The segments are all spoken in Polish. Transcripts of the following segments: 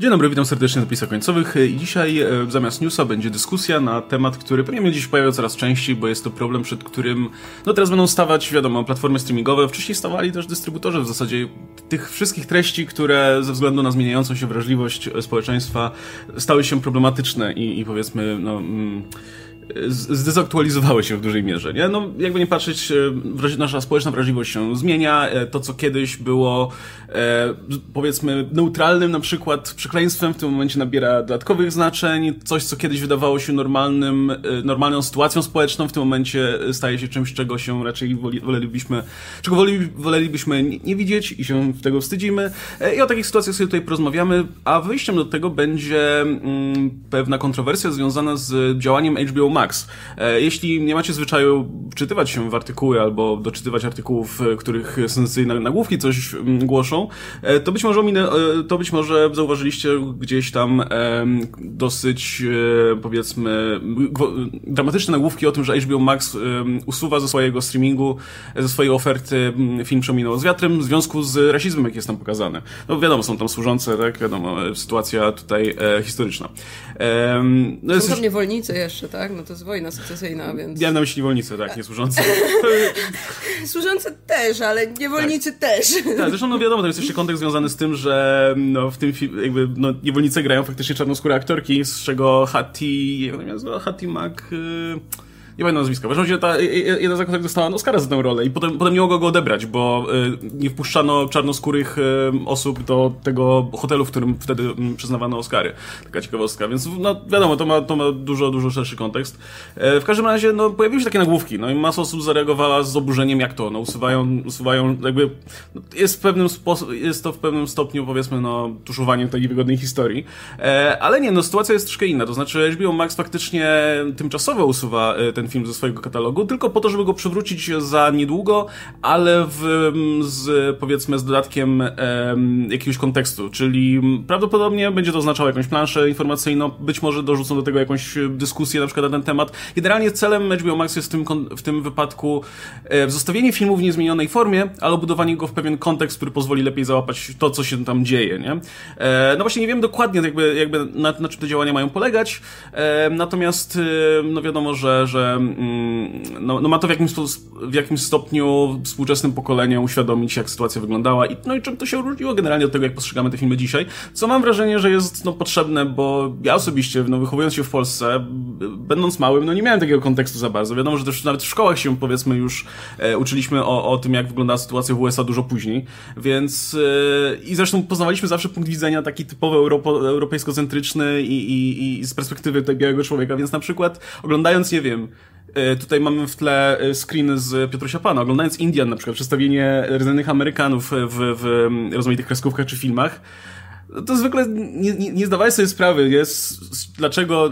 Dzień dobry, witam serdecznie na zapisach końcowych. I dzisiaj e, zamiast newsa będzie dyskusja na temat, który pewnie będzie dziś pojawiał coraz częściej, bo jest to problem, przed którym no teraz będą stawać, wiadomo, platformy streamingowe, wcześniej stawali też dystrybutorzy w zasadzie tych wszystkich treści, które ze względu na zmieniającą się wrażliwość społeczeństwa stały się problematyczne i, i powiedzmy, no... Mm, zdezaktualizowały się w dużej mierze, nie? No, jakby nie patrzeć, e, nasza społeczna wrażliwość się zmienia. E, to, co kiedyś było, e, powiedzmy, neutralnym na przykład przekleństwem, w tym momencie nabiera dodatkowych znaczeń. Coś, co kiedyś wydawało się normalnym, normalną sytuacją społeczną, w tym momencie staje się czymś, czego się raczej wolelibyśmy, czego wolelibyśmy nie widzieć i się tego wstydzimy. I o takich sytuacjach sobie tutaj porozmawiamy, a wyjściem do tego będzie mm, pewna kontrowersja związana z działaniem HBO Max. E, jeśli nie macie zwyczaju wczytywać się w artykuły albo doczytywać artykułów, w których sensacyjne nagłówki coś mm, głoszą, e, to być może ominę, e, to być może zauważyliście gdzieś tam dosyć powiedzmy dramatyczne nagłówki o tym, że HBO Max usuwa ze swojego streamingu, ze swojej oferty mm, film Przeminął z wiatrem w związku z rasizmem, jaki jest tam pokazany. No wiadomo, są tam służące, tak, wiadomo, sytuacja tutaj historyczna. No są tam niewolnicy jeszcze, tak? No to jest wojna secesyjna, więc... Ja na myśli niewolnicy, tak, nie służący. służące też, ale niewolnicy tak. też. Tak, zresztą no wiadomo, to jest jeszcze kontekst związany z tym, że no, w tym jakby no, niewolnicy grają faktycznie czarnoskóre aktorki, z czego Hattie, jak ona nazywa? Hattie Mac... Yy nie pamiętam nazwiska. W każdym ta jedna z aktorek dostała Oscara za tę rolę i potem, potem nie mogło go odebrać, bo y, nie wpuszczano czarnoskórych y, osób do tego hotelu, w którym wtedy y, przyznawano Oscary. Taka ciekawostka, więc no wiadomo, to ma, to ma dużo, dużo szerszy kontekst. E, w każdym razie, no pojawiły się takie nagłówki, no i masa osób zareagowała z oburzeniem, jak to, no usuwają, usuwają jakby, no, jest w pewnym jest to w pewnym stopniu, powiedzmy, no tuszowaniem tej niewygodnej historii. E, ale nie, no sytuacja jest troszkę inna, to znaczy HBO Max faktycznie tymczasowo usuwa e, film ze swojego katalogu, tylko po to, żeby go przywrócić za niedługo, ale w, z, powiedzmy z dodatkiem um, jakiegoś kontekstu, czyli prawdopodobnie będzie to oznaczało jakąś planszę informacyjną, być może dorzucą do tego jakąś dyskusję na przykład na ten temat. Generalnie celem HBO Max jest w tym, w tym wypadku e, zostawienie filmu w niezmienionej formie, ale obudowanie go w pewien kontekst, który pozwoli lepiej załapać to, co się tam dzieje, nie? E, no właśnie nie wiem dokładnie jakby, jakby na, na czym te działania mają polegać, e, natomiast e, no wiadomo, że, że Mm, no, no ma to w jakimś, w jakimś stopniu współczesnym pokoleniom uświadomić, jak sytuacja wyglądała i, no i czym to się różniło generalnie od tego, jak postrzegamy te filmy dzisiaj, co mam wrażenie, że jest no, potrzebne, bo ja osobiście, no, wychowując się w Polsce, będąc małym, no nie miałem takiego kontekstu za bardzo. Wiadomo, że też nawet w szkołach się, powiedzmy, już e, uczyliśmy o, o tym, jak wyglądała sytuacja w USA dużo później, więc e, i zresztą poznawaliśmy zawsze punkt widzenia taki typowo europo, europejsko-centryczny i, i, i z perspektywy tego białego człowieka, więc na przykład oglądając, nie wiem, tutaj mamy w tle e, screen z Piotra Pana. Oglądając Indian na przykład, przedstawienie rdzennych Amerykanów w, w rozmaitych kreskówkach czy filmach, to zwykle nie, nie, nie zdawałeś sobie sprawy, jest, dlaczego,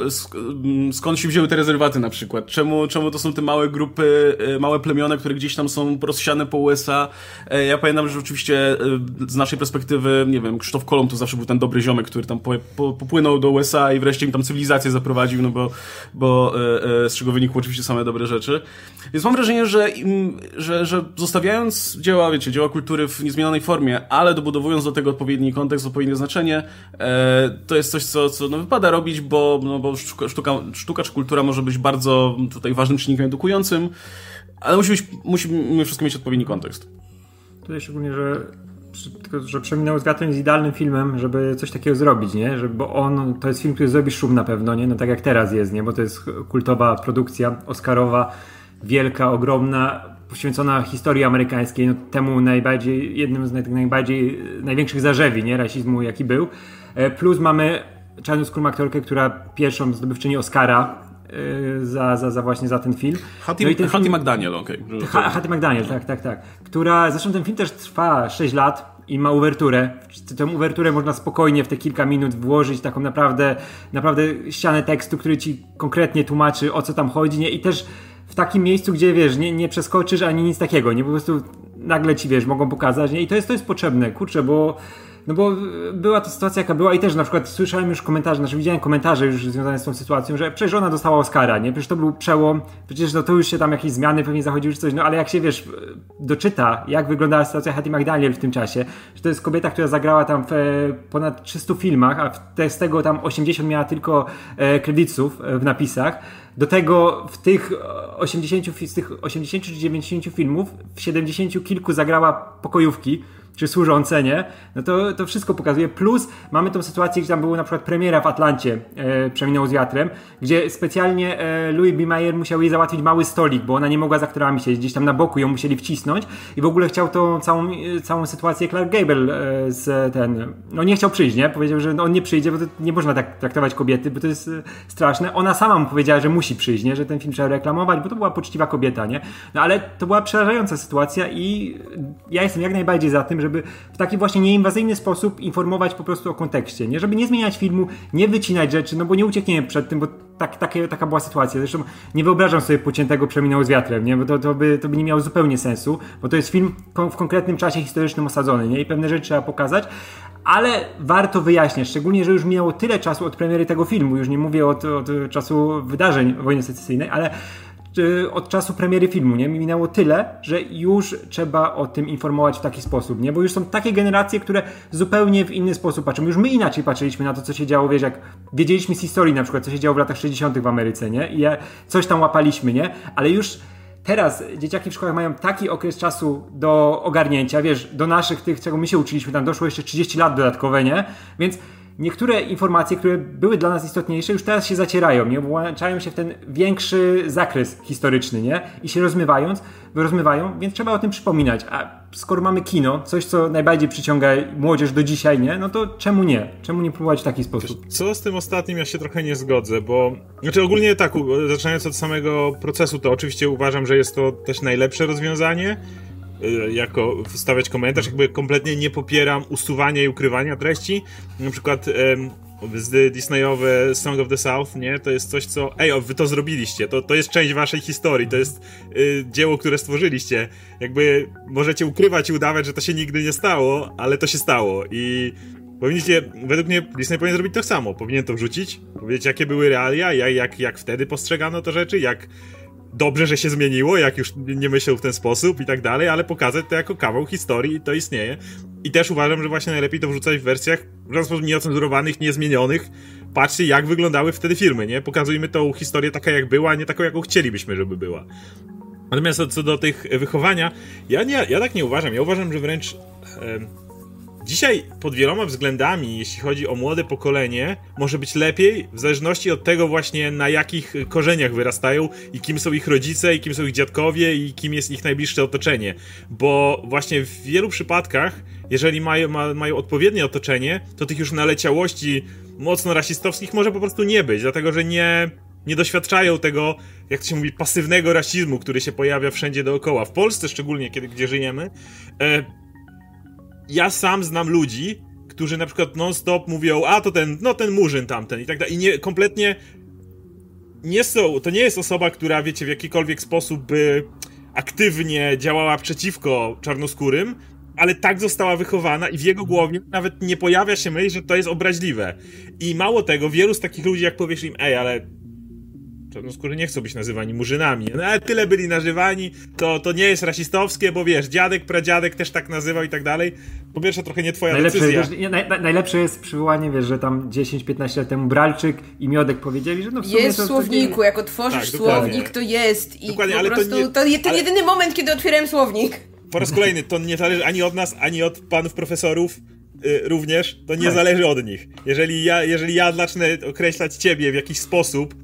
skąd się wzięły te rezerwaty na przykład, czemu, czemu to są te małe grupy, e, małe plemiona, które gdzieś tam są rozsiane po USA. E, ja pamiętam, że oczywiście e, z naszej perspektywy, nie wiem, Krzysztof Kolumb to zawsze był ten dobry ziomek, który tam po, po, popłynął do USA i wreszcie im tam cywilizację zaprowadził, no bo, bo z czego wynikły oczywiście same dobre rzeczy. Więc mam wrażenie, że, że, że zostawiając dzieła, wiecie, dzieła kultury w niezmienionej formie, ale dobudowując do tego odpowiedni kontekst, odpowiednie znaczenie, e, to jest coś, co, co no, wypada robić, bo, no, bo sztuka, sztuka, czy kultura może być bardzo tutaj ważnym czynnikiem edukującym, ale musi, być, musi mimo wszystko mieć odpowiedni kontekst. Tutaj szczególnie, że że Przeminęło z wiatrem jest idealnym filmem, żeby coś takiego zrobić, nie? Że, bo on, to jest film, który zrobi szum na pewno, nie? No tak jak teraz jest, nie? Bo to jest kultowa produkcja, oscarowa, wielka, ogromna, poświęcona historii amerykańskiej, no, temu najbardziej, jednym z naj, najbardziej, największych zarzewi, nie? Rasizmu, jaki był. E, plus mamy czarnoskórą aktorkę, która pierwszą zdobywczyni Oscara e, za, za, za właśnie za ten film. Hattie, no ten Hattie film, McDaniel, okej. Okay. Hattie McDaniel, tak, tak, tak. Która, zresztą ten film też trwa 6 lat i ma uwerturę. Tę uwerturę można spokojnie w te kilka minut włożyć, taką naprawdę, naprawdę ścianę tekstu, który ci konkretnie tłumaczy o co tam chodzi, nie? I też w takim miejscu, gdzie wiesz, nie, nie przeskoczysz ani nic takiego, nie po prostu nagle ci wiesz, mogą pokazać, nie? I to jest, to jest potrzebne, kurczę, bo No bo była to sytuacja, jaka była i też na przykład słyszałem już komentarze, znaczy widziałem komentarze już związane z tą sytuacją, że przecież ona dostała Oscara, nie? Przecież to był przełom, przecież no to już się tam jakieś zmiany pewnie zachodziły czy coś, no ale jak się, wiesz, doczyta, jak wyglądała sytuacja Hattie McDaniel w tym czasie, że to jest kobieta, która zagrała tam w e, ponad 300 filmach, a z tego tam 80 miała tylko e, kredytów e, w napisach, do tego w tych 80, z tych 80 czy 90 filmów w 70 kilku zagrała pokojówki, czy służące, nie? No to, to wszystko pokazuje. Plus mamy tą sytuację, gdzie tam była na przykład premiera w Atlancie, e, przeminął z wiatrem, gdzie specjalnie e, Louis B. Mayer musiał jej załatwić mały stolik, bo ona nie mogła z aktorami siedzieć, gdzieś tam na boku ją musieli wcisnąć i w ogóle chciał tą całą, e, całą sytuację Clark Gable e, z ten, no nie chciał przyjść, nie? Powiedział, że on nie przyjdzie, bo to nie można tak traktować kobiety, bo to jest e, straszne. Ona sama mu powiedziała, że musi przyjść, nie? Że ten film trzeba reklamować, bo to była poczciwa kobieta, nie? No ale to była przerażająca sytuacja i ja jestem jak najbardziej za tym, żeby w taki właśnie nieinwazyjny sposób informować po prostu o kontekście, nie? Żeby nie zmieniać filmu, nie wycinać rzeczy, no bo nie uciekniemy przed tym, bo tak, takie, taka była sytuacja. Zresztą nie wyobrażam sobie pociętego przeminął z wiatrem, nie? Bo to, to, by, to by nie miało zupełnie sensu, bo to jest film w konkretnym czasie historycznym osadzony, nie? I pewne rzeczy trzeba pokazać, ale warto wyjaśniać, szczególnie, że już minęło tyle czasu od premiery tego filmu, już nie mówię od, od czasu wydarzeń wojny secesyjnej, ale od czasu premiery filmu, nie? Minęło tyle, że już trzeba o tym informować w taki sposób, nie? Bo już są takie generacje, które zupełnie w inny sposób patrzą. Już my inaczej patrzyliśmy na to, co się działo, wiesz, jak wiedzieliśmy z historii na przykład, co się działo w latach 60. w Ameryce, nie? I coś tam łapaliśmy, nie? Ale już teraz dzieciaki w szkołach mają taki okres czasu do ogarnięcia, wiesz, do naszych tych, czego my się uczyliśmy, tam doszło jeszcze 30 lat dodatkowe, nie? Więc niektóre informacje, które były dla nas istotniejsze, już teraz się zacierają, nie? Włączają się w ten większy zakres historyczny, nie? I się rozmywając, rozmywają, więc trzeba o tym przypominać. A skoro mamy kino, coś, co najbardziej przyciąga młodzież do dzisiaj, nie? No to czemu nie? Czemu nie próbować w taki sposób? Co z tym ostatnim ja się trochę nie zgodzę, bo... Znaczy ogólnie tak, zaczynając od samego procesu, to oczywiście uważam, że jest to też najlepsze rozwiązanie, jako wstawiać komentarz, jakby kompletnie nie popieram usuwania i ukrywania treści. Na przykład Disneyowe Song of the South, nie? To jest coś, co. Ej, wy to zrobiliście. To, to jest część waszej historii. To jest y, dzieło, które stworzyliście. Jakby możecie ukrywać i udawać, że to się nigdy nie stało, ale to się stało. I powinniście. Według mnie Disney powinien zrobić to samo. Powinien to wrzucić, powiedzieć, jakie były realia, jak, jak, jak wtedy postrzegano to rzeczy, jak dobrze, że się zmieniło, jak już nie myślał w ten sposób i tak dalej, ale pokazać to jako kawał historii i to istnieje. I też uważam, że właśnie najlepiej to wrzucać w wersjach w żaden sposób nieocenzurowanych, niezmienionych. Patrzcie, jak wyglądały wtedy filmy, nie? Pokazujmy tą historię taka, jak była, a nie taką, jaką chcielibyśmy, żeby była. Natomiast co do tych wychowania, ja, nie, ja tak nie uważam. Ja uważam, że wręcz... Dzisiaj pod wieloma względami, jeśli chodzi o młode pokolenie, może być lepiej w zależności od tego właśnie na jakich korzeniach wyrastają i kim są ich rodzice, i kim są ich dziadkowie, i kim jest ich najbliższe otoczenie. Bo właśnie w wielu przypadkach, jeżeli mają, ma, mają odpowiednie otoczenie, to tych już naleciałości mocno rasistowskich może po prostu nie być, dlatego że nie, nie doświadczają tego, jak to się mówi, pasywnego rasizmu, który się pojawia wszędzie dookoła. W Polsce szczególnie, kiedy gdzie żyjemy. E, ja sam znam ludzi, którzy na przykład non-stop mówią, a to ten, no ten murzyn tamten i tak dalej. I nie, kompletnie nie są, to nie jest osoba, która, wiecie, w jakikolwiek sposób by aktywnie działała przeciwko czarnoskórym, ale tak została wychowana i w jego głowie nawet nie pojawia się myśl, że to jest obraźliwe. I mało tego, wielu z takich ludzi, jak powiesz im, ej, ale czarnoskóry nie chcą być nazywani murzynami. No ale tyle byli nazywani, to, to nie jest rasistowskie, bo wiesz, dziadek, pradziadek też tak nazywał i tak dalej. Po pierwsze, trochę nie twoja najlepsze, decyzja. Wiesz, naj, najlepsze jest przywołanie, wiesz, że tam 10-15 lat temu Bralczyk i Miodek powiedzieli, że no w sumie Jest w słowniku, jak otworzysz tak, słownik, to jest i dokładnie, po prostu to, nie, to ten ale... jedyny moment, kiedy otwierałem słownik. Po raz kolejny, to nie zależy ani od nas, ani od panów profesorów, y, również, to nie tak. zależy od nich. Jeżeli ja, jeżeli ja zacznę określać ciebie w jakiś sposób,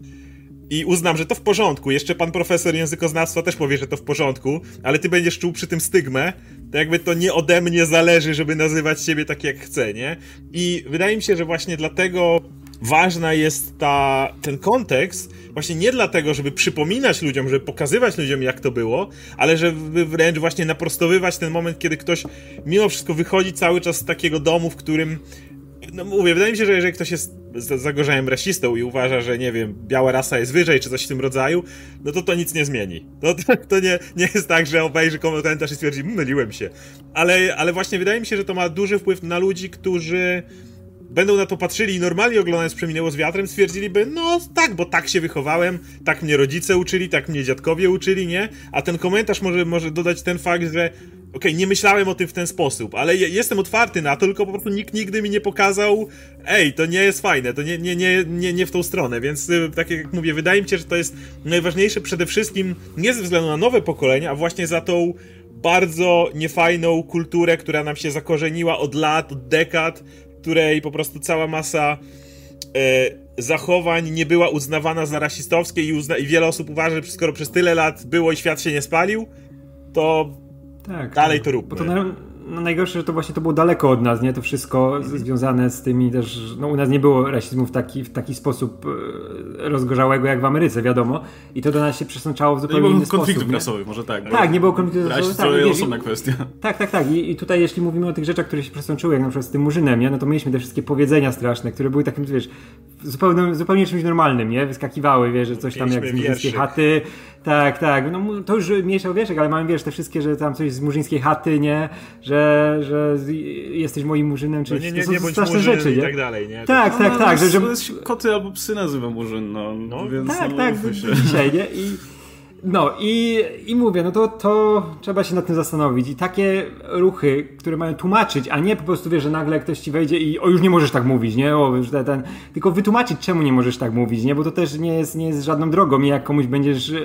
i uznam, że to w porządku. Jeszcze pan profesor językoznawstwa też powie, że to w porządku, ale ty będziesz czuł przy tym stygmę, to jakby to nie ode mnie zależy, żeby nazywać siebie tak jak chcę, nie? I wydaje mi się, że właśnie dlatego ważna jest ta, ten kontekst, właśnie nie dlatego, żeby przypominać ludziom, żeby pokazywać ludziom, jak to było, ale żeby wręcz właśnie naprostowywać ten moment, kiedy ktoś mimo wszystko wychodzi cały czas z takiego domu, w którym no mówię, wydaje mi się, że jeżeli ktoś jest zagorzałym rasistą i uważa, że nie wiem, biała rasa jest wyżej, czy coś w tym rodzaju, no to to nic nie zmieni. To, to, to nie, nie jest tak, że obejrzy komentarz i stwierdzi, myliłem się. Ale, ale właśnie wydaje mi się, że to ma duży wpływ na ludzi, którzy będą na to patrzyli i normalnie oglądając Przeminęło z wiatrem stwierdziliby, no tak, bo tak się wychowałem, tak mnie rodzice uczyli, tak mnie dziadkowie uczyli, nie? A ten komentarz może, może dodać ten fakt, że okay, nie myślałem o tym w ten sposób, ale jestem otwarty na to, tylko po prostu nikt nigdy mi nie pokazał, ej, to nie jest fajne, to nie, nie, nie, nie, nie w tą stronę, więc y, tak jak mówię, wydaje mi się, że to jest najważniejsze przede wszystkim nie ze względu na nowe pokolenia, a właśnie za tą bardzo niefajną kulturę, która nam się zakorzeniła od lat, od dekad, której po prostu cała masa e, zachowań nie była uznawana za rasistowskie i, uzna- i wiele osób uważa, że skoro przez tyle lat było i świat się nie spalił, to tak, dalej to róbmy. Bo to na, no najgorsze, że to właśnie to było daleko od nas, nie? To wszystko mm. związane z tymi też, no u nas nie było rasizmu w taki, w taki sposób e, rozgorzałego jak w Ameryce, wiadomo. I to do nas się przesączało w zupełnie inny sposób. Nie było konfliktów rasowych, może tak. Tak, nie było konfliktów rasowych. Tak, to jest osobna kwestia. Tak, tak, tak. I, I, tutaj jeśli mówimy o tych rzeczach, które się przesączyły, jak na przykład z tym murzynem, nie? No to mieliśmy te wszystkie powiedzenia straszne, które były takim, wiesz, zupełnie, zupełnie czymś normalnym, nie? Wyskakiwały, wiesz, że coś tam jak z murzyńskiej chaty. Tak, tak. No to już mniejsza wieszek, ale mamy, wiesz, te wszystkie, że tam coś z murzyńskiej chaty, nie? Że, że jesteś moim murzynem, czy no nie, nie, to są nie straszne rzeczy, nie? i tak dalej, nie? Tak, tak, tak. Że, że... Koty albo psy nazywa murzyn, no. no więc tak, no, tak, dzisiaj, nie? I no i, i mówię, no to, to trzeba się nad tym zastanowić. I takie ruchy, które mają tłumaczyć, a nie po prostu wiesz, że nagle ktoś ci wejdzie i o już nie możesz tak mówić, nie? O, ten, tylko wytłumaczyć, czemu nie możesz tak mówić, nie? Bo to też nie jest, nie jest żadną drogą i jak komuś będziesz e,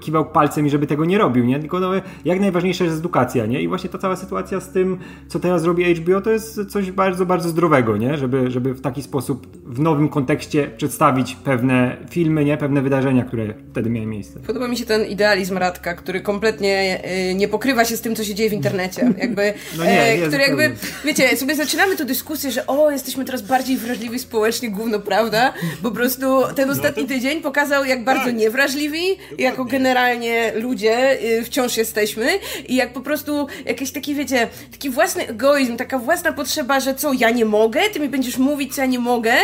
kiwał palcem i żeby tego nie robił, nie? Tylko no, jak najważniejsza jest edukacja, nie? I właśnie ta cała sytuacja z tym, co teraz robi HBO, to jest coś bardzo, bardzo zdrowego, nie? Żeby, żeby w taki sposób w nowym kontekście przedstawić pewne filmy, nie? Pewne wydarzenia, które wtedy miały miejsce. Podoba mi się ten idealizm Radka, który kompletnie y, nie pokrywa się z tym, co się dzieje w internecie. Jakby, no nie, e, który jakby, wiecie, sobie zaczynamy tu dyskusję, że o, jesteśmy teraz bardziej wrażliwi społecznie, gówno, prawda? Po prostu ten ostatni no to... tydzień pokazał, jak bardzo tak. niewrażliwi, Dokładnie. jako generalnie ludzie y, wciąż jesteśmy i jak po prostu jakiś taki, wiecie, taki własny egoizm, taka własna potrzeba, że co, ja nie mogę, ty mi będziesz mówić, co ja nie mogę,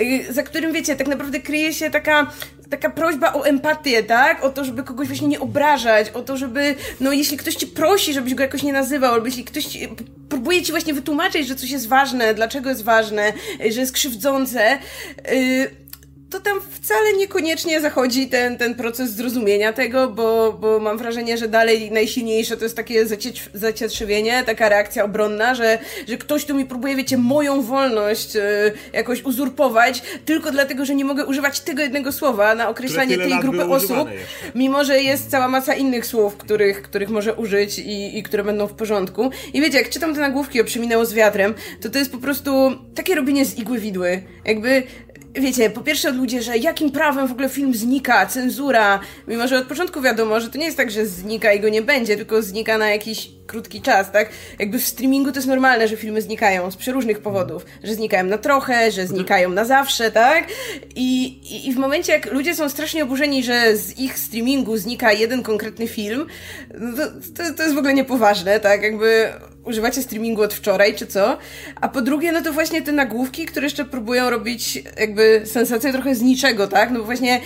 y, za którym, wiecie, tak naprawdę kryje się taka taka prośba o empatię, tak? O to, żeby kogoś właśnie nie obrażać, o to, żeby, no jeśli ktoś ci prosi, żebyś go jakoś nie nazywał, albo jeśli ktoś ci, próbuje ci właśnie wytłumaczyć, że coś jest ważne, dlaczego jest ważne, że jest krzywdzące, yy, to tam wcale niekoniecznie zachodzi ten, ten proces zrozumienia tego, bo, bo mam wrażenie, że dalej najsilniejsze to jest takie zacietrzewienie, taka reakcja obronna, że, że ktoś tu mi próbuje, wiecie, moją wolność y, jakoś uzurpować, tylko dlatego, że nie mogę używać tego jednego słowa na określanie tej grupy osób, mimo że jest cała masa innych słów, których, których może użyć i, i które będą w porządku. I wiecie, jak czytam te nagłówki o Przeminęło z wiatrem, to to jest po prostu takie robienie z igły widły. Jakby wiecie, po pierwsze od ludzie, że jakim prawem w ogóle film znika, cenzura, mimo że od początku wiadomo, że to nie jest tak, że znika i go nie będzie, tylko znika na jakiś krótki czas, tak? Jakby w streamingu to jest normalne, że filmy znikają z przeróżnych powodów, że znikają na trochę, że znikają na zawsze, tak? I, i, i w momencie, jak ludzie są strasznie oburzeni, że z ich streamingu znika jeden konkretny film, no to, to, to jest w ogóle niepoważne, tak? Jakby używacie streamingu od wczoraj, czy co? A po drugie, no to właśnie te nagłówki, które jeszcze próbują robić jakby sensację trochę z niczego, tak? No bo właśnie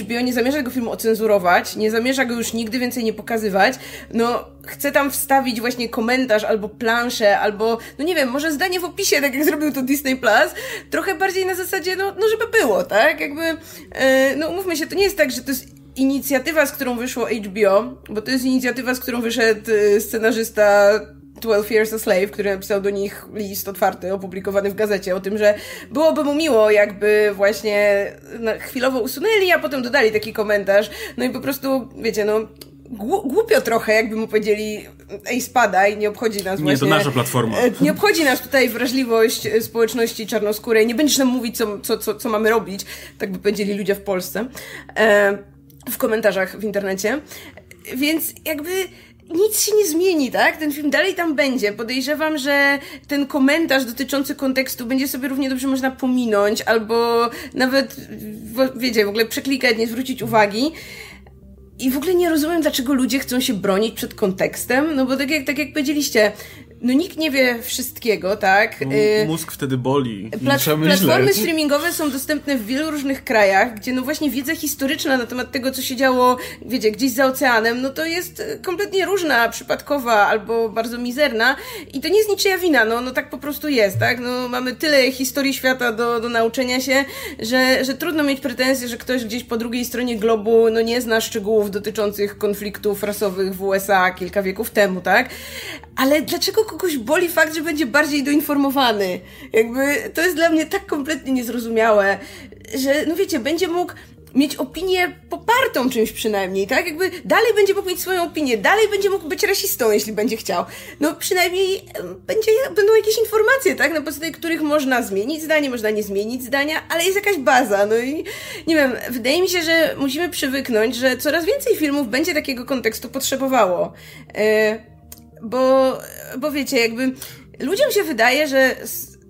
HBO nie zamierza tego filmu ocenzurować, nie zamierza go już nigdy więcej nie pokazywać, no chce tam wstawić właśnie komentarz albo planszę, albo, no nie wiem, może zdanie w opisie, tak jak zrobił to Disney Plus, trochę bardziej na zasadzie, no, no żeby było, tak? Jakby, yy, no umówmy się, to nie jest tak, że to jest inicjatywa, z którą wyszło HBO, bo to jest inicjatywa, z którą wyszedł y, scenarzysta 12 Years a Slave, który napisał do nich list otwarty, opublikowany w gazecie, o tym, że byłoby mu miło, jakby właśnie chwilowo usunęli, a potem dodali taki komentarz. No i po prostu, wiecie, no, głupio trochę, jakby mu powiedzieli, ej, spadaj, nie obchodzi nas właśnie... Nie, to nasza platforma. E, nie obchodzi nas tutaj wrażliwość e, społeczności czarnoskórej, nie będziesz nam mówić, co, co, co, co mamy robić, tak by powiedzieli ludzie w Polsce, e, w komentarzach w internecie. Więc jakby nic się nie zmieni, tak? Ten film dalej tam będzie. Podejrzewam, że ten komentarz dotyczący kontekstu będzie sobie równie dobrze można pominąć, albo nawet, wiecie, w ogóle przeklikać, nie zwrócić uwagi. I w ogóle nie rozumiem, dlaczego ludzie chcą się bronić przed kontekstem, no bo tak jak, tak jak powiedzieliście, no nikt nie wie wszystkiego, tak? Y, mózg wtedy boli. platformy streamingowe są dostępne w wielu różnych krajach, gdzie no właśnie wiedza historyczna na temat tego, co się działo, wiecie, gdzieś za oceanem, no to jest kompletnie różna, przypadkowa albo bardzo mizerna i to nie jest niczyja wina, no, no tak po prostu jest, tak? No mamy tyle historii świata do, do nauczenia się, że, że trudno mieć pretensje, że ktoś gdzieś po drugiej stronie globu, no nie zna szczegółów dotyczących konfliktów rasowych w USA kilka wieków temu, tak? Ale dlaczego kogoś boli fakt, że będzie bardziej doinformowany? Jakby to jest dla mnie tak kompletnie niezrozumiałe, że no wiecie, będzie mógł mieć opinię popartą czymś przynajmniej, tak? Jakby dalej będzie mógł mieć swoją opinię, dalej będzie mógł być rasistą, jeśli będzie chciał. No przynajmniej będzie, będą jakieś informacje, tak? Na podstawie których można zmienić zdanie, można nie zmienić zdania, ale jest jakaś baza, no i nie wiem, wydaje mi się, że musimy przywyknąć, że coraz więcej filmów będzie takiego kontekstu potrzebowało. Yy, bo, bo wiecie, jakby ludziom się wydaje, że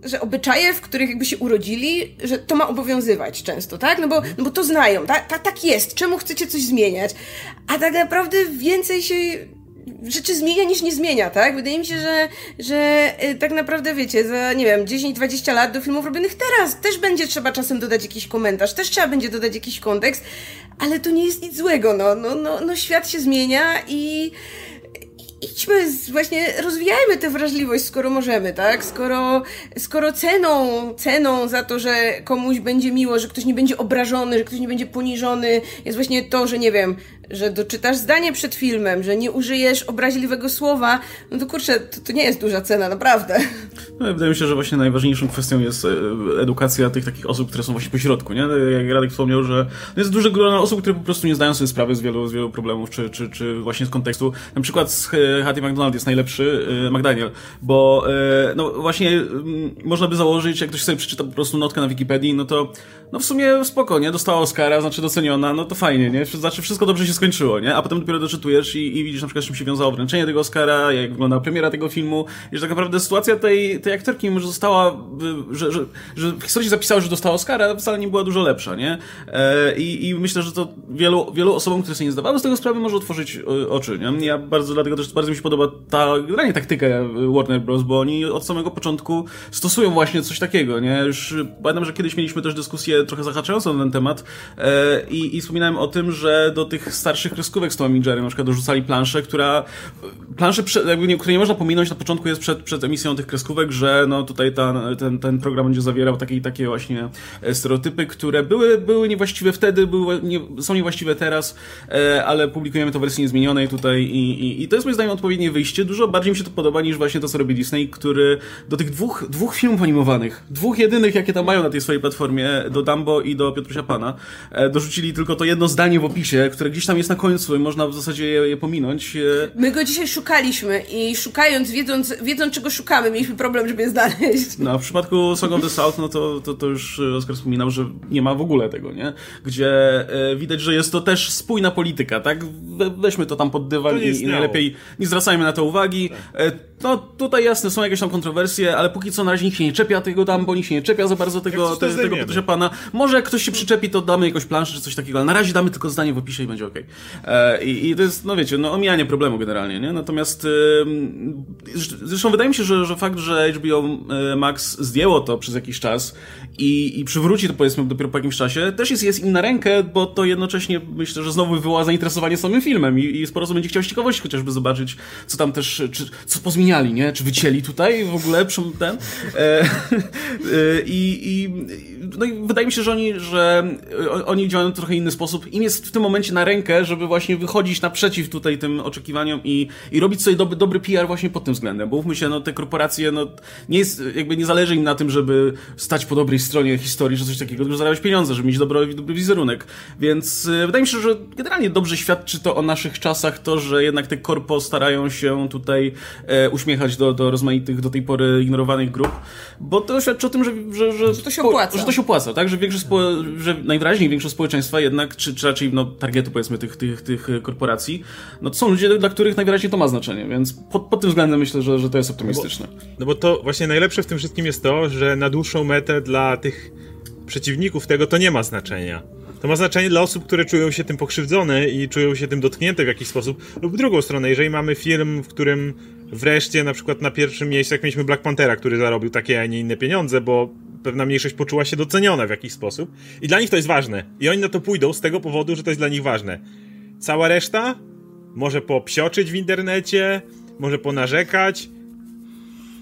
że obyczaje, w których jakby się urodzili, że to ma obowiązywać często, tak? No bo, no bo to znają, tak, tak, tak jest. Czemu chcecie coś zmieniać? A tak naprawdę więcej się rzeczy zmienia niż nie zmienia, tak? Wydaje mi się, że, że y, tak naprawdę wiecie, za nie wiem, 10-20 lat do filmów robionych teraz też będzie trzeba czasem dodać jakiś komentarz, też trzeba będzie dodać jakiś kontekst, ale to nie jest nic złego, no, no, no, no świat się zmienia i idźmy, właśnie rozwijajmy tę wrażliwość, skoro możemy, tak? Skoro, skoro ceną, ceną za to, że komuś będzie miło, że ktoś nie będzie obrażony, że ktoś nie będzie poniżony, jest właśnie to, że nie wiem, że doczytasz zdanie przed filmem, że nie użyjesz obraźliwego słowa, no to kurczę, to, to nie jest duża cena, naprawdę. No, wydaje mi się, że właśnie najważniejszą kwestią jest e, edukacja tych takich osób, które są właśnie po środku, nie? Jak Radek wspomniał, że jest duże grono osób, które po prostu nie zdają sobie sprawy z wielu, z wielu problemów, czy, czy, czy właśnie z kontekstu. Na przykład z Hattie McDonald jest najlepszy, e, McDaniel, bo e, no właśnie mm, można by założyć, jak ktoś sobie przeczyta po prostu notkę na Wikipedii, no to no w sumie spoko, nie? Dostała Oscara, znaczy doceniona, no to fajnie, nie? Znaczy wszystko dobrze się skończyło, nie? A potem dopiero doczytujesz i, i widzisz na przykład, czym się wiązało wręczenie tego Oscara, jak wyglądała premiera tego filmu i że tak naprawdę sytuacja tej, tej aktorki, mimo że została, że, że, że w historii zapisało, że dostała Oscara, wcale nie była dużo lepsza, nie? E, i, I myślę, że to wielu, wielu osobom, które sobie nie zdawały z tego sprawy, może otworzyć e, oczy, nie? Ja bardzo, dlatego też bardzo mi się podoba ta, generalnie taktyka Warner Bros., bo oni od samego początku stosują właśnie coś takiego, nie? Już pamiętam, że kiedyś mieliśmy też dyskusję trochę zahaczającą na ten temat e, i, i wspominałem o tym, że do tych starszych kreskówek z Tomem Jerry na przykład dorzucali planszę, która planszę, jakby nie, której nie można pominąć na początku jest przed, przed emisją tych kreskówek, że no tutaj ta, ten, ten program będzie zawierał takie, takie właśnie e, stereotypy, które były, były niewłaściwe wtedy, były, nie, są niewłaściwe teraz, e, ale publikujemy to w wersji niezmienionej tutaj i, i, i to jest moim zdaniem odpowiednie wyjście. Dużo bardziej mi się to podoba niż właśnie to, co robi Disney, który do tych dwóch, dwóch filmów animowanych, dwóch jedynych, jakie tam mają na tej swojej platformie, do Dumbo i do Piotrusia Pana, e, dorzucili tylko to jedno zdanie w opisie, które gdzieś tam jest na końcu i można w zasadzie je, je pominąć. My go dzisiaj szukaliśmy i szukając, wiedząc, wiedząc czego szukamy, mieliśmy problem, żeby je znaleźć. No, a w przypadku Song of the South, no to, to, to już Oskar wspominał, że nie ma w ogóle tego, nie? Gdzie e, widać, że jest to też spójna polityka, tak? We, weźmy to tam pod dywan i, i najlepiej nie zwracajmy na to uwagi. Tak. E, no, tutaj jasne, są jakieś tam kontrowersje, ale póki co na razie nikt się nie czepia tego tam, bo nikt się nie czepia za bardzo tego, te, tego Pana. Może jak ktoś się przyczepi, to damy jakąś planszę czy coś takiego, ale na razie damy tylko zdanie w opisie i będzie ok. E, i, I to jest, no wiecie, no omijanie problemu generalnie, nie? Natomiast e, zresztą wydaje mi się, że, że fakt, że HBO e, Max zdjęło to przez jakiś czas i, i przywróci to powiedzmy dopiero po jakimś czasie, też jest, jest im na rękę, bo to jednocześnie myślę, że znowu wywoła zainteresowanie samym filmem i, i sporo osób będzie chciał z ciekawości chociażby zobaczyć, co tam też, czy, co pozmieniali, nie? Czy wycięli tutaj w ogóle ten? E, e, i, i, no i wydaje mi się, że oni, że oni działają w trochę inny sposób. Im jest w tym momencie na rękę, żeby właśnie wychodzić naprzeciw tutaj tym oczekiwaniom i, i robić sobie dobry, dobry PR właśnie pod tym względem, bo mówmy się, no te korporacje, no nie jest, jakby nie zależy im na tym, żeby stać po dobrej stronie historii, czy coś takiego, tylko zarabiać pieniądze, żeby mieć dobry, dobry wizerunek. Więc e, wydaje mi się, że generalnie dobrze świadczy to o naszych czasach, to, że jednak te korpo starają się tutaj e, uśmiechać do, do rozmaitych, do tej pory ignorowanych grup, bo to świadczy o tym, że, że, że, że to się opłaca. Że to się opłaca, tak? Że, większość spo, że najwyraźniej większość społeczeństwa jednak, czy, czy raczej no, targetu powiedzmy tych, tych, tych korporacji, no to są ludzie, dla których najwyraźniej to ma znaczenie, więc pod, pod tym względem myślę, że, że to jest optymistyczne. No bo, no bo to właśnie najlepsze w tym wszystkim jest to, że na dłuższą metę dla tych przeciwników tego to nie ma znaczenia. To ma znaczenie dla osób, które czują się tym pokrzywdzone i czują się tym dotknięte w jakiś sposób, lub w drugą stronę, jeżeli mamy film, w którym wreszcie na przykład na pierwszym miejscu, jak mieliśmy Black Panthera, który zarobił takie, a nie inne pieniądze, bo pewna mniejszość poczuła się doceniona w jakiś sposób. I dla nich to jest ważne. I oni na to pójdą z tego powodu, że to jest dla nich ważne. Cała reszta może popsioczyć w internecie, może ponarzekać,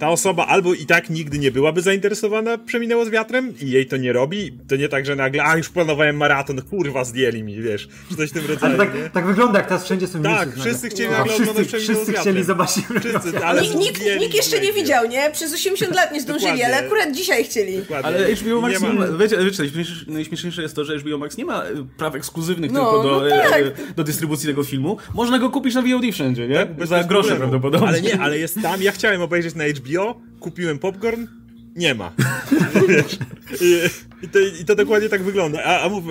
ta osoba albo i tak nigdy nie byłaby zainteresowana Przeminęło z wiatrem i jej to nie robi. To nie tak, że nagle, a już planowałem maraton, kurwa, zdjęli mi, wiesz, czy coś w tym rodzaju. Tak, tak wygląda, jak teraz wszędzie są Tak, wszyscy chcieli no. nagle wszyscy, wszyscy chcieli zobaczyć. Wszyscy, ale nikt, nikt jeszcze nie widział, nie? Przez 80 lat nie zdążyli, ale akurat dzisiaj chcieli. Dokładnie. Ale HBO Max nie ma... Wiecie, wiecie, najśmieszniejsze jest to, że HBO Max nie ma e, praw ekskluzywnych no, tylko do, no tak. e, do dystrybucji tego filmu. Można go kupić na VOD wszędzie, nie? Tak, Za grosze prawdopodobnie. Ale nie, ale jest tam, ja chciałem obejrzeć na HBO, kupiłem popcorn, nie ma. I, i, to, I, to, dokładnie tak wygląda. A, a mów,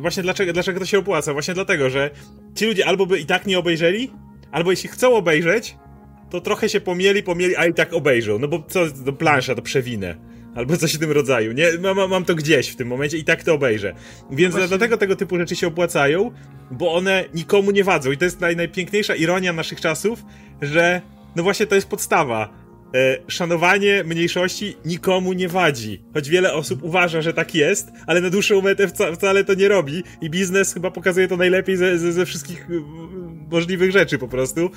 właśnie dlaczego, dlaczego to się opłaca? Właśnie dlatego, że ci ludzie albo by i tak nie obejrzeli, albo jeśli chcą obejrzeć, to trochę się pomieli, pomieli, a i tak obejrzą. No bo co, do plansza, to przewinę. Albo coś w tym rodzaju. Nie, mam, mam to gdzieś w tym momencie i tak to obejrzę. Więc Właśnie... dlatego tego typu rzeczy się opłacają, bo one nikomu nie wadzą. I to jest naj, najpiękniejsza ironia naszych czasów, że no właśnie to jest podstawa szanowanie mniejszości nikomu nie wadzi. Choć wiele osób uważa, że tak jest, ale na dłuższą metę wca, wcale to nie robi i biznes chyba pokazuje to najlepiej ze, ze, ze wszystkich e, możliwych rzeczy po prostu.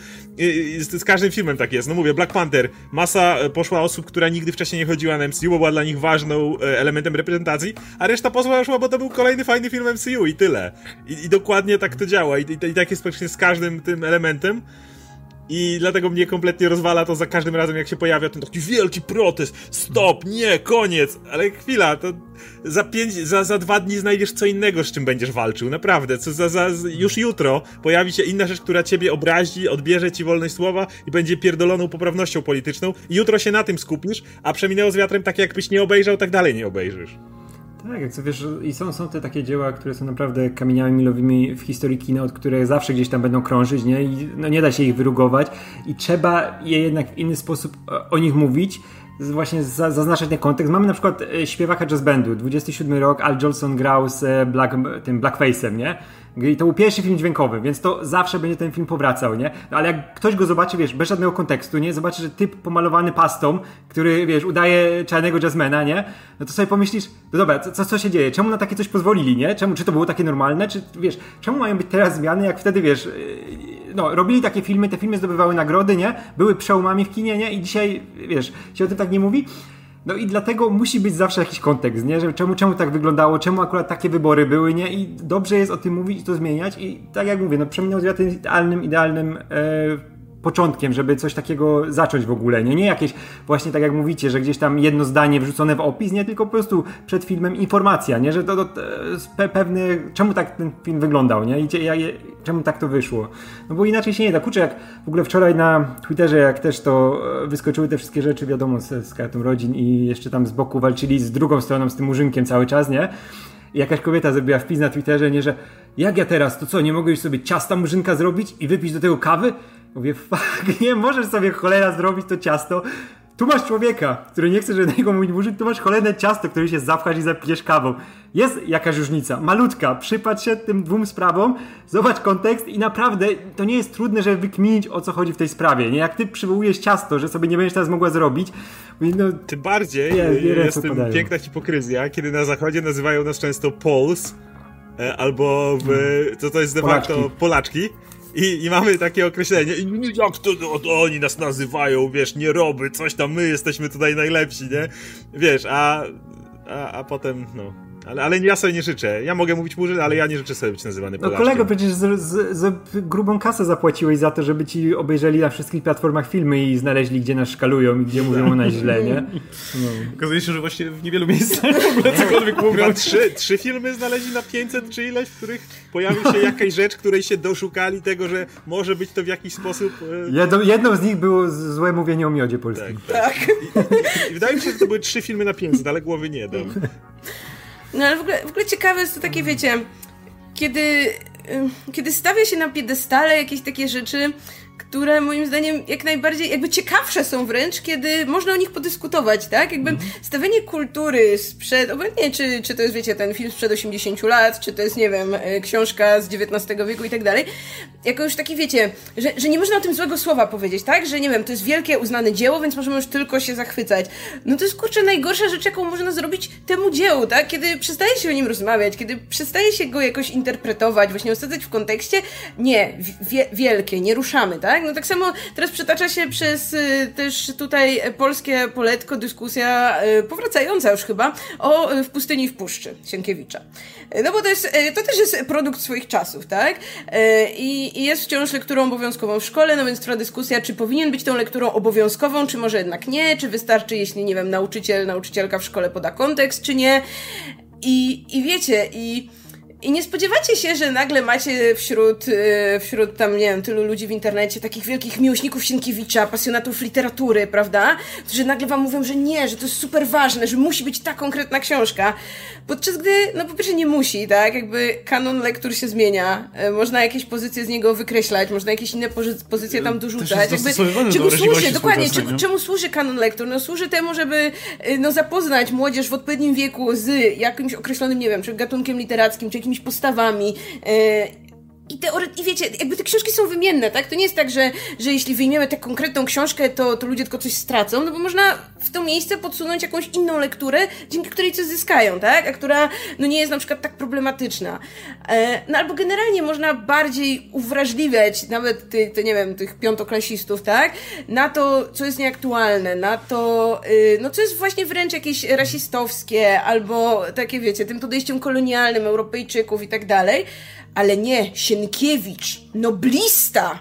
Z, z, każdym filmem tak jest. No mówię, Black Panther, masa e, poszła osób, która nigdy wcześniej nie chodziła na MCU, bo była dla nich ważną e, elementem reprezentacji, a reszta poszła bo to był kolejny fajny film MCU i tyle. I, i dokładnie tak to działa. I, i, i tak jest praktycznie z każdym tym elementem. I dlatego mnie kompletnie rozwala to za każdym razem, jak się pojawia ten taki wielki protest. Stop, nie, koniec. Ale chwila, to za pięć, za, za dwa dni znajdziesz co innego, z czym będziesz walczył. Naprawdę. Co za, za, już jutro pojawi się inna rzecz, która ciebie obrazi, odbierze ci wolność słowa i będzie pierdoloną poprawnością polityczną. I jutro się na tym skupisz, a przeminęło z wiatrem tak, jakbyś nie obejrzał, tak dalej nie obejrzysz. Tak, jak wiesz, i są, są te takie dzieła, które są naprawdę kamieniami milowymi w historii kina, od których zawsze gdzieś tam będą krążyć, nie? I no, nie da się ich wyrugować i trzeba je jednak w inny sposób e, o nich mówić, właśnie zaznaczać ten kontekst. Mamy na przykład e, śpiewaka jazz bandu, 27 rok, Al Jolson grał z e, Black, tym Blackface'em, nie? I to był pierwszy film dźwiękowy, więc to zawsze będzie ten film powracał, nie? No, ale jak ktoś go zobaczy, wiesz, bez żadnego kontekstu, nie? Zobaczy, że typ pomalowany pastą, który, wiesz, udaje czarnego jazzmana, nie? No to sobie pomyślisz, no dobra, co, co się dzieje? Czemu na takie coś pozwolili, nie? Czemu, czy to było takie normalne? Czy, wiesz, czemu mają być teraz zmiany, jak wtedy, wiesz, no, robili takie filmy, te filmy zdobywały nagrody, nie? Były przełomami w kinie, nie? I dzisiaj, wiesz, się o tym tak nie mówi. No i dlatego musi być zawsze jakiś kontekst, nie? Że czemu, czemu tak wyglądało, czemu akurat takie wybory były, nie? I dobrze jest o tym mówić i to zmieniać. I tak jak mówię, no Zwiat jest idealnym, idealnym e, początkiem, żeby coś takiego zacząć w ogóle, nie? Nie jakieś właśnie tak jak mówicie, że gdzieś tam jedno zdanie wrzucone w opis, nie? Tylko po prostu przed filmem informacja, nie? Że to, to, to pewne, czemu tak ten film wyglądał, nie? I ja, czemu tak to wyszło? No bo inaczej się nie da. Kurczę, jak w ogóle wczoraj na Twitterze, jak też to e, wyskoczyły te wszystkie rzeczy, wiadomo, z, z kartą rodzin i jeszcze tam z boku walczyli z drugą stroną, z tym murzynkiem cały czas, nie? Jakaś kobieta zrobiła wpis na Twitterze, nie, że jak ja teraz, to co, nie mogę już sobie ciasta murzynka zrobić i wypić do tego kawy? Mówię, fuck, nie możesz sobie cholera zrobić to ciasto. Tu masz człowieka, który nie chce żadnego mówić murzyn, tu masz cholerne ciasto, które się zapchasz i zapijesz kawą. Jest jakaś różnica, malutka. Przypatrz się tym dwóm sprawom, zobacz kontekst i naprawdę to nie jest trudne, żeby wykminić o co chodzi w tej sprawie. Nie jak ty przywołujesz ciasto, że sobie nie będziesz teraz mogła zrobić. No, Tym bardziej nie, nie jest tym piękna hipokryzja, kiedy na zachodzie nazywają nas często Pols, e, albo w, co to jest de facto Polaczki i, I mamy takie określenie, jak to, to, to oni nas nazywają, wiesz, nie roby, coś tam, my jesteśmy tutaj najlepsi, nie? Wiesz, a, a, a potem, no, ale, ale ja sobie nie życzę. Ja mogę mówić murzyn, ale ja nie życzę sobie być nazywany Polaczkiem. No kolego, przecież z, z, z, grubą kasę zapłaciłeś za to, żeby ci obejrzeli na wszystkich platformach filmy i znaleźli, gdzie nas szkalują i gdzie mówią o nas źle, nie? No. Okazuje się, że właśnie w niewielu miejscach w ogóle cokolwiek mówią. Trzy, trzy filmy znaleźli na 500 czy ileś, w których pojawił się jakaś rzecz, której się doszukali tego, że może być to w jakiś sposób... Jedną, jedną z nich było złe mówienie o miodzie polskim. Tak. tak. I, i, I, wydaje mi się, że to były trzy filmy na 500, ale głowy nie dam. No ale w ogóle, w ogóle ciekawe jest to takie, wiecie, kiedy, kiedy stawia się na piedestale jakieś takie rzeczy, które moim zdaniem jak najbardziej, jakby ciekawsze są wręcz, kiedy można o nich podyskutować, tak? Jakby mm. stawianie kultury sprzed, obojętnie czy, czy to jest, wiecie, ten film sprzed 80 lat, czy to jest, nie wiem, e, książka z XIX wieku i tak dalej, jako już taki, wiecie, że, że nie można o tym złego słowa powiedzieć, tak? Że, nie wiem, to jest wielkie, uznane dzieło, więc możemy już tylko się zachwycać. No to jest, kurczę, najgorsza rzecz, jaką można zrobić temu dziełu, tak? Kiedy przestaje się o nim rozmawiać, kiedy przestaje się go jakoś interpretować, właśnie osadzać w kontekście, nie, wie, wielkie, nie ruszamy, tak? No tak samo teraz przetacza się przez y, też tutaj polskie poletko dyskusja y, powracająca już chyba o y, W pustyni w puszczy Sienkiewicza. Y, no bo to jest, y, to też jest produkt swoich czasów, tak? Y, I, I jest wciąż lekturą obowiązkową w szkole, no więc trwa dyskusja, czy powinien być tą lekturą obowiązkową, czy może jednak nie, czy wystarczy, jeśli, nie wiem, nauczyciel, nauczycielka w szkole poda kontekst, czy nie. I, i wiecie, i i nie spodziewacie się, że nagle macie wśród, e, wśród tam, nie wiem, tylu ludzi w internecie, takich wielkich miłośników Sienkiewicza, pasjonatów literatury, prawda? Którzy nagle wam mówią, że nie, że to jest super ważne, że musi być ta konkretna książka. Podczas gdy, no po pierwsze nie musi, tak? Jakby kanon lektur się zmienia. E, można jakieś pozycje z niego wykreślać, można jakieś inne pozycje tam dorzucać. Jakby, czemu służy, dokładnie, czemu, czemu służy kanon lektur? No służy temu, żeby e, no, zapoznać młodzież w odpowiednim wieku z jakimś określonym, nie wiem, czy gatunkiem literackim, czy jakimiś postawami. I, teore- I wiecie, jakby te książki są wymienne, tak? To nie jest tak, że, że jeśli wyjmiemy tę konkretną książkę, to, to ludzie tylko coś stracą, no bo można w to miejsce podsunąć jakąś inną lekturę, dzięki której coś zyskają, tak? A która, no nie jest na przykład tak problematyczna. E, no albo generalnie można bardziej uwrażliwiać nawet ty, to nie wiem, tych piątoklasistów, tak? Na to, co jest nieaktualne, na to, y, no co jest właśnie wręcz jakieś rasistowskie, albo takie, wiecie, tym podejściem kolonialnym Europejczyków i tak dalej, ale nie, Sienkiewicz, noblista.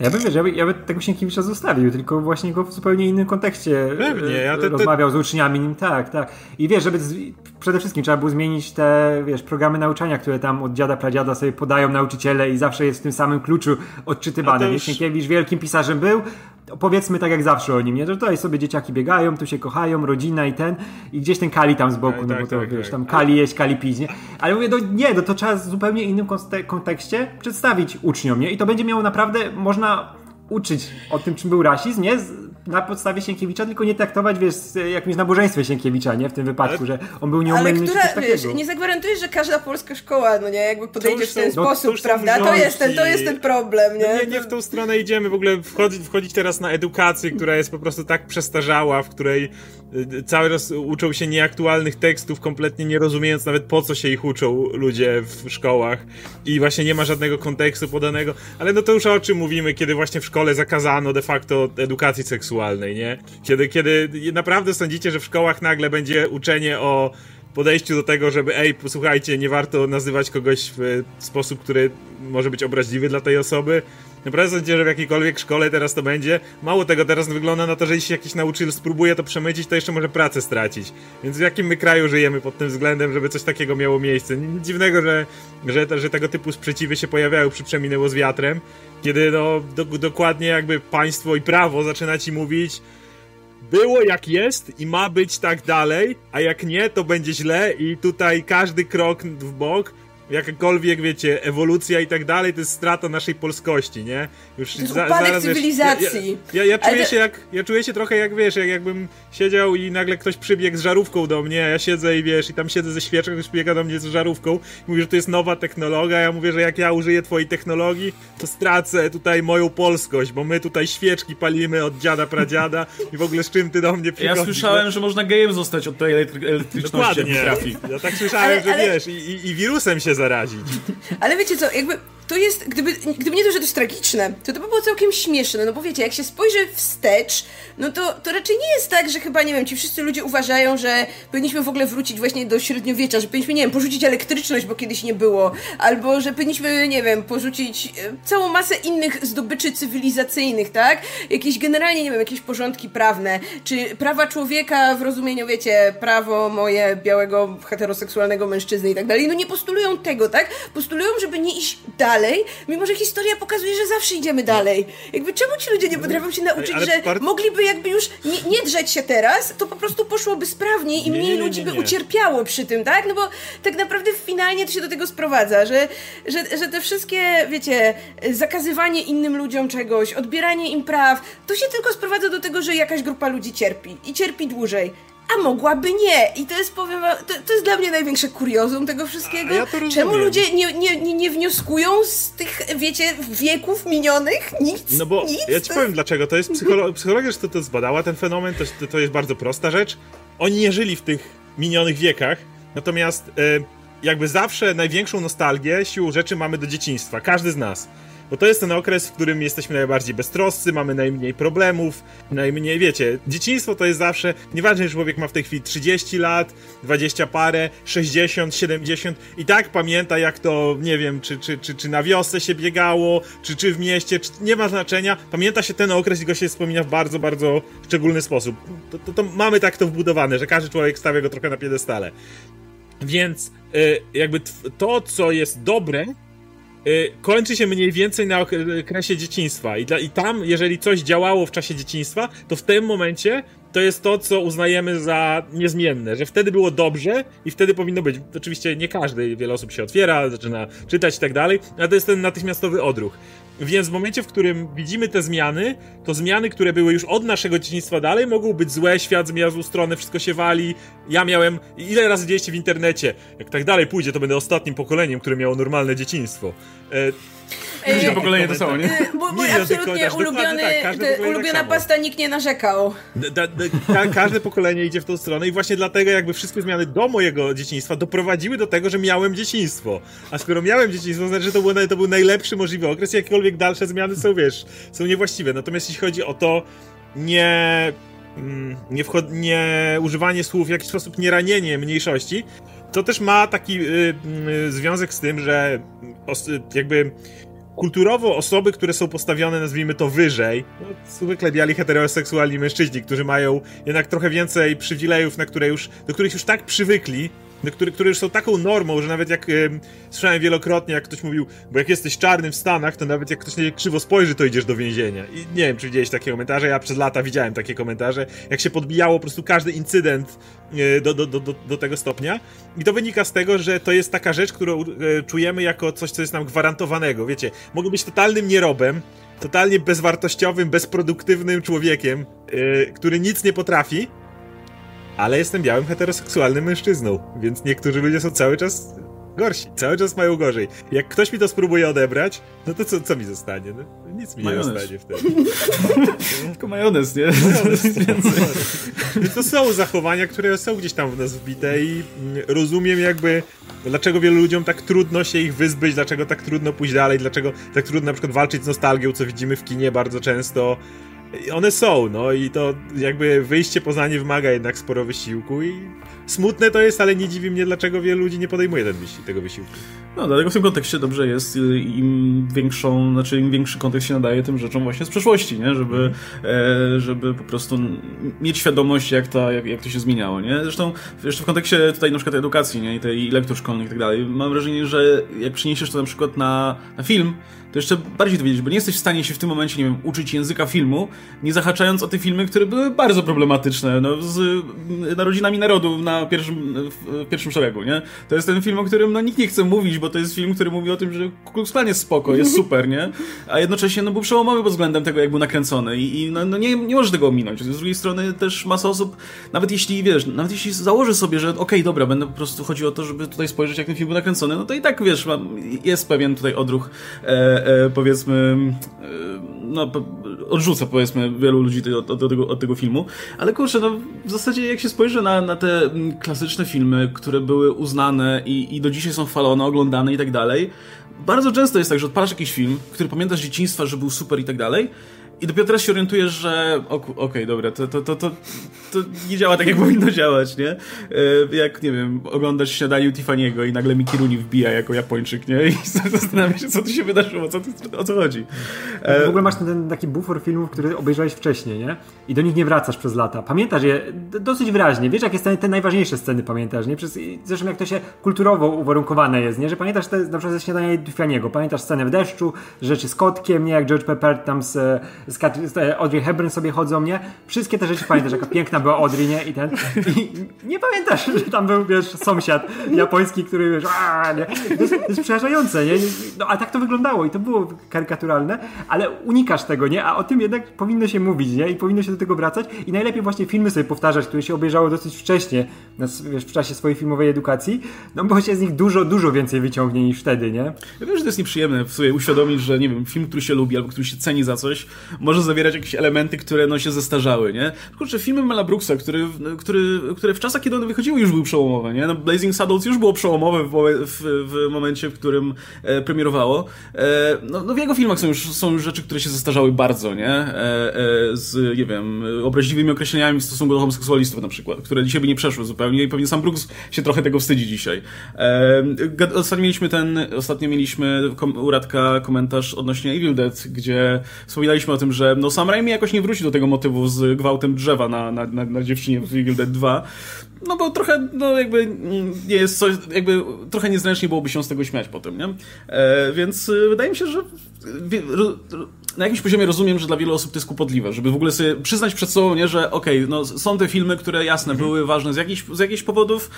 Ja bym, wiesz, ja, by, ja by tego Sienkiewicza zostawił, tylko właśnie go w zupełnie innym kontekście Pewnie, ja te, te... rozmawiał z uczniami nim, tak, tak. I wiesz, żeby z... przede wszystkim trzeba było zmienić te, wiesz, programy nauczania, które tam od dziada, pradziada sobie podają nauczyciele i zawsze jest w tym samym kluczu odczytywane. Już... Sienkiewicz wielkim pisarzem był, powiedzmy tak jak zawsze o nim, nie? Że tutaj sobie dzieciaki biegają, tu się kochają, rodzina i ten, i gdzieś ten Kali tam z boku, tak, no tak, bo to tak, wiesz, tak. tam Kali jeść, Kali pić, nie? Ale mówię, no nie, no to trzeba w zupełnie innym kontekście przedstawić uczniom, nie? I to będzie miało naprawdę, można uczyć o tym, czym był rasizm, nie? Na podstawie Sienkiewicza, tylko nie traktować, wiesz, jakimś nabożeństwem Sienkiewicza, nie? W tym wypadku, ale, że on był nieumylny Ale która, wiesz, nie zagwarantujesz, że każda polska szkoła, no nie, jakby podejdzie w ten no, sposób, prawda? To jest, ten, to jest ten problem, nie? No nie, nie w tą stronę idziemy, w ogóle wchodzić, wchodzić teraz na edukację, która jest po prostu tak przestarzała, w której cały czas uczą się nieaktualnych tekstów, kompletnie nie rozumiejąc nawet po co się ich uczą ludzie w szkołach i właśnie nie ma żadnego kontekstu podanego, ale no to już o czym mówimy, kiedy właśnie w szkole zakazano de facto edukacji seksualnej nie? Kiedy, kiedy naprawdę sądzicie, że w szkołach nagle będzie uczenie o podejściu do tego, żeby ej, posłuchajcie, nie warto nazywać kogoś w sposób, który może być obraźliwy dla tej osoby. Sądzicie, że w jakiejkolwiek szkole teraz to będzie? Mało tego, teraz wygląda na to, że jeśli jakiś nauczyciel spróbuje to przemycić, to jeszcze może pracę stracić. Więc w jakim my kraju żyjemy pod tym względem, żeby coś takiego miało miejsce? Nic dziwnego, że, że, że tego typu sprzeciwy się pojawiają przy Przeminęło z wiatrem, kiedy no do, dokładnie jakby państwo i prawo zaczyna ci mówić było jak jest i ma być tak dalej, a jak nie, to będzie źle i tutaj każdy krok w bok jakakolwiek, wiecie, ewolucja i tak dalej, to jest strata naszej polskości, nie? Już to za, zaraz, cywilizacji. Wiesz, ja, ja, ja, czuję to... się jak, ja czuję się trochę jak, wiesz, jak jakbym siedział i nagle ktoś przybiegł z żarówką do mnie, a ja siedzę i wiesz, i tam siedzę ze świeczką, ktoś przybiega do mnie z żarówką i mówi, że to jest nowa technologia, ja mówię, że jak ja użyję twojej technologii, to stracę tutaj moją polskość, bo my tutaj świeczki palimy od dziada, pradziada i w ogóle z czym ty do mnie przychodzisz? Ja słyszałem, że można gejem zostać od tej elektry elektryczności, Dokładnie. trafi. Ja tak słyszałem, ale, że ale... wiesz, i, i, i wirusem się zarazić. Ale wiecie co, jakby to jest, gdyby, gdyby nie to, że to jest tragiczne, to to by było całkiem śmieszne, no bo wiecie, jak się spojrzy wstecz, no to, to raczej nie jest tak, że chyba, nie wiem, ci wszyscy ludzie uważają, że powinniśmy w ogóle wrócić właśnie do średniowiecza, że powinniśmy, nie wiem, porzucić elektryczność, bo kiedyś nie było, albo że powinniśmy, nie wiem, porzucić e, całą masę innych zdobyczy cywilizacyjnych, tak? Jakieś generalnie, nie wiem, jakieś porządki prawne, czy prawa człowieka w rozumieniu, wiecie, prawo moje białego heteroseksualnego mężczyzny i tak dalej, no nie postulują tego, tak? Postulują, żeby nie iść dalej, dalej, mimo że historia pokazuje, że zawsze idziemy dalej. Jakby czemu ci ludzie nie potrafią się nauczyć, Ale że part... mogliby jakby już nie, nie drzeć się teraz, to po prostu poszłoby sprawniej i mniej nie, nie, ludzi by ucierpiało przy tym, tak? No bo tak naprawdę finalnie to się do tego sprowadza, że, że, że te wszystkie, wiecie, zakazywanie innym ludziom czegoś, odbieranie im praw, to się tylko sprowadza do tego, że jakaś grupa ludzi cierpi i cierpi dłużej a mogłaby nie. I to jest, powiem to, to jest dla mnie największe kuriozum tego wszystkiego. Ja Czemu ludzie nie, nie, nie, nie wnioskują z tych, wiecie, wieków minionych? Nic, No bo nic, ja ci powiem jest... dlaczego. To jest psycholo psychologia, że to, to zbadała ten fenomen, to, to jest bardzo prosta rzecz. Oni nie żyli w tych minionych wiekach, natomiast e, jakby zawsze największą nostalgię siłą rzeczy mamy do dzieciństwa. Każdy z nas. Bo to jest ten okres, w którym jesteśmy najbardziej beztroscy, mamy najmniej problemów, najmniej, wiecie, dzieciństwo to jest zawsze, nieważne, że człowiek ma w tej chwili 30 lat, 20 parę, 60, 70 i tak pamięta jak to, nie wiem, czy, czy, czy, czy na wiosce się biegało, czy, czy w mieście, czy, nie ma znaczenia, pamięta się ten okres i go się wspomina w bardzo, bardzo szczególny sposób. To, to, to mamy tak to wbudowane, że każdy człowiek stawia go trochę na piedestale. Więc y, jakby to, co jest dobre, kończy się mniej więcej na okresie dzieciństwa. I, dla, I tam, jeżeli coś działało w czasie dzieciństwa, to w tym momencie to jest to, co uznajemy za niezmienne, że wtedy było dobrze i wtedy powinno być. Oczywiście nie każdy, wiele osób się otwiera, zaczyna czytać i tak dalej, ale to jest ten natychmiastowy odruch. Więc w momencie, w którym widzimy te zmiany, to zmiany, które były już od naszego dzieciństwa dalej, mogą być złe, świat zmienia złą stronę, wszystko się wali. Ja miałem, ile razy widzieliście w internecie, jak tak dalej pójdzie, to będę ostatnim pokoleniem, które miało normalne dzieciństwo. E, Każde pokolenie to samo, nie? Bo, bo absolutnie ulubiony, tak, ulubiona tak pasta nikt nie narzekał. Da, da, ka każde pokolenie idzie w tą stronę i właśnie dlatego jakby wszystkie zmiany do mojego dzieciństwa doprowadziły do tego, że miałem dzieciństwo. A skoro miałem dzieciństwo, znaczy, że to, było, to był najlepszy możliwy okres, jakiekolwiek dalsze zmiany są, wiesz, są niewłaściwe. Natomiast jeśli chodzi o to, nie mm, nie, nie używanie słów w jakiś sposób nie ranienie mniejszości, to też ma taki y, y, związek z tym, że os, jakby kulturowo osoby, które są postawione, nazwijmy to wyżej, no, zwykle biali heteroseksualni mężczyźni, którzy mają jednak trochę więcej przywilejów, na które już, do których już tak przywykli, które, które już są taką normą, że nawet jak słyszałem wielokrotnie, jak ktoś mówił, bo jak jesteś czarnym w Stanach, to nawet jak ktoś nie krzywo spojrzy, to idziesz do więzienia. I nie wiem, czy widziałeś takie komentarze, ja przez lata widziałem takie komentarze, jak się podbijało po prostu każdy incydent e, do, do, do, do, tego stopnia. I to wynika z tego, że to jest taka rzecz, którą e, czujemy jako coś, co jest nam gwarantowanego. Wiecie, mogę być totalnym nierobem, totalnie bezwartościowym, bezproduktywnym człowiekiem, yy, który nic nie potrafi, ale jestem białym heteroseksualnym mężczyzną, więc niektórzy ludzie są cały czas gorsi, cały czas mają gorzej. Jak ktoś mi to spróbuje odebrać, no to co, co mi zostanie? No, nic mi majonez. nie zostanie wtedy. Tylko majonez, nie? Majonez, Więc to są zachowania, które są gdzieś tam w nas wbite i mm, rozumiem jakby dlaczego wielu ludziom tak trudno się ich wyzbyć, dlaczego tak trudno pójść dalej, dlaczego tak trudno na przykład walczyć z nostalgią, co widzimy w kinie bardzo często, one są, no i to jakby wyjście poza nie wymaga jednak sporo wysiłku i smutne to jest, ale nie dziwi mnie, dlaczego wielu ludzi nie podejmuje ten wysiłku, tego wysiłku. No, dlatego w tym kontekście dobrze jest, y, im większą, znaczy im większy kontekst się nadaje tym rzeczom właśnie z przeszłości, nie? Żeby, e, żeby po prostu mieć świadomość, jak, ta, jak, jak to się zmieniało, nie? Zresztą w kontekście tutaj na przykład edukacji, nie? I tej lektur szkolnych i tak dalej, mam wrażenie, że jak przeniesiesz to na przykład na, na film, to jeszcze bardziej to wiedzieć, bo nie jesteś w stanie się w tym momencie, nie wiem, uczyć języka filmu, nie zahaczając o te filmy, które były bardzo problematyczne, no, z narodzinami narodu na pierwszym, w pierwszym szeregu, nie? To jest ten film, o którym no, nikt nie chce mówić, bo to jest film, który mówi o tym, że Klux Klan jest spoko, jest super, nie? A jednocześnie no, był przełomowy pod względem tego, jak był nakręcony i, i no, no, nie, nie możesz tego ominąć. Z drugiej strony też masa osób, nawet jeśli, wiesz, nawet jeśli założy sobie, że okej, okay, dobra, będę po prostu chodziło o to, żeby tutaj spojrzeć, jak ten film był nakręcony, no to i tak, wiesz, jest pewien tutaj odruch e, e, powiedzmy, e, no, odrzuca powiedzmy wielu ludzi tego, od tego filmu, ale kurczę, no w zasadzie jak się spojrzy na, na te klasyczne filmy, które były uznane i, i do dzisiaj są chwalone, oglądane i tak dalej, bardzo często jest tak, że odpalasz jakiś film, który pamiętasz z dzieciństwa, że był super i tak dalej I dopiero teraz się orientujesz, że okej, okay, dobra, to, to, to, to, nie działa tak, jak powinno działać, nie? E, jak, nie wiem, oglądasz śniadanie Tiffany'ego i nagle Rooney wbija jako Japończyk, nie? I zastanawiasz się, co tu się wydarzyło, co o co chodzi. E... W ogóle masz ten, ten taki bufor filmów, który obejrzałeś wcześniej, nie? I do nich nie wracasz przez lata. Pamiętasz je dosyć wyraźnie. Wiesz, jakie sceny, te najważniejsze sceny pamiętasz, nie? Przez, zresztą jak to się kulturowo uwarunkowane jest, nie? Że pamiętasz te, na przykład ze śniadania Tiffany'ego, pamiętasz scenę w deszczu, rzeczy z kotkiem, nie? Jak George Pepper tam z Audrey Hepburn sobie chodzą, nie? Wszystkie te rzeczy pamiętasz, jaka piękna była Audrey, nie? I ten... I nie pamiętasz, że tam był, wiesz, sąsiad japoński, który, wiesz, aaa, nie? To jest, to jest przerażające, nie? No, a tak to wyglądało i to było karykaturalne, ale unikasz tego, nie? A o tym jednak powinno się mówić, nie? I powinno się do tego wracać i najlepiej właśnie filmy sobie powtarzać, które się obejrzało dosyć wcześnie, wiesz, w czasie swojej filmowej edukacji, no bo się z nich dużo, dużo więcej wyciągnie niż wtedy, nie? Ja wiem, że to jest nieprzyjemne w sobie uświadomić, że nie wiem, film, który się lubi albo który się ceni za coś, może zawierać jakieś elementy, które no się zestarzały, nie? Kurczę, filmy Mela Brooksa, który, który, które w czasach, kiedy one wychodziły już były przełomowe, nie? No, Blazing Saddles już było przełomowe w, w, w momencie, w którym e, premierowało. E, no, no, w jego filmach są już, są już rzeczy, które się zestarzały bardzo, nie? E, e z, nie wiem, obraźliwymi określeniami w stosunku do homoseksualistów na przykład, które dzisiaj by nie przeszły zupełnie i pewnie sam Brooks się trochę tego wstydzi dzisiaj. E, ostatnio mieliśmy ten, ostatnio mieliśmy kom, komentarz odnośnie Evil Dead, gdzie wspominaliśmy o tym, że no Sam Raimi jakoś nie wróci do tego motywu z gwałtem drzewa na, na, na, na dziewczynie w Evil Dead 2, no bo trochę, no jakby nie jest coś, jakby trochę niezręcznie byłoby się z tego śmiać potem, nie? E, więc e, wydaje mi się, że na jakimś poziomie rozumiem, że dla wielu osób to jest kłopotliwe, żeby w ogóle sobie przyznać przed sobą, nie, że okej, okay, no są te filmy, które jasne mhm. były ważne z jakichś, z jakichś powodów,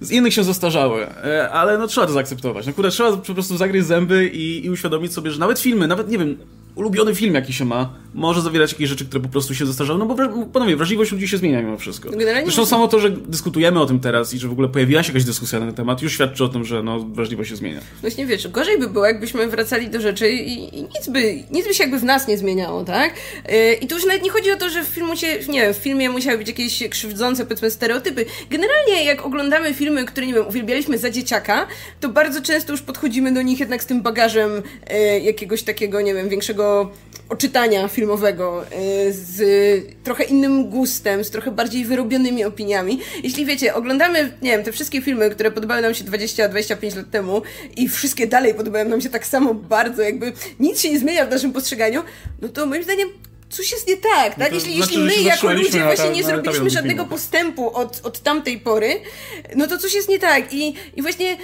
z innych się zastarzały, e, ale no trzeba to zaakceptować. No kurde, trzeba po prostu zagryźć zęby i, i uświadomić sobie, że nawet filmy, nawet nie wiem, ulubiony film, jaki się ma, może zawierać jakieś rzeczy, które po prostu się zestarzały, no bo panowie, wrażliwość ludzi się zmienia mimo wszystko. Generalnie Zresztą samo to, że dyskutujemy o tym teraz i że w ogóle pojawiła się jakaś dyskusja na ten temat, już świadczy o tym, że no, wrażliwość się zmienia. Właśnie wiesz, gorzej by było, jakbyśmy wracali do rzeczy i, i nic, by, nic by się jakby w nas nie zmieniało, tak? Yy, I tu już nawet nie chodzi o to, że w filmu się, nie wiem, w filmie musiały być jakieś krzywdzące, powiedzmy, stereotypy. Generalnie jak oglądamy filmy, które, nie wiem, uwielbialiśmy za dzieciaka, to bardzo często już podchodzimy do nich jednak z tym bagażem yy, jakiegoś takiego, nie wiem, większego oczytania filmowego y, z trochę innym gustem, z trochę bardziej wyrobionymi opiniami. Jeśli wiecie, oglądamy, nie wiem, te wszystkie filmy, które podobały nam się 20-25 lat temu i wszystkie dalej podobają nam się tak samo bardzo, jakby nic się nie zmienia w naszym postrzeganiu, no to moim zdaniem coś jest nie tak, tak? No jeśli, znaczy, jeśli my jako ludzie właśnie ta, nie zrobiliśmy żadnego postępu od, od tamtej pory, no to coś jest nie tak. I, i właśnie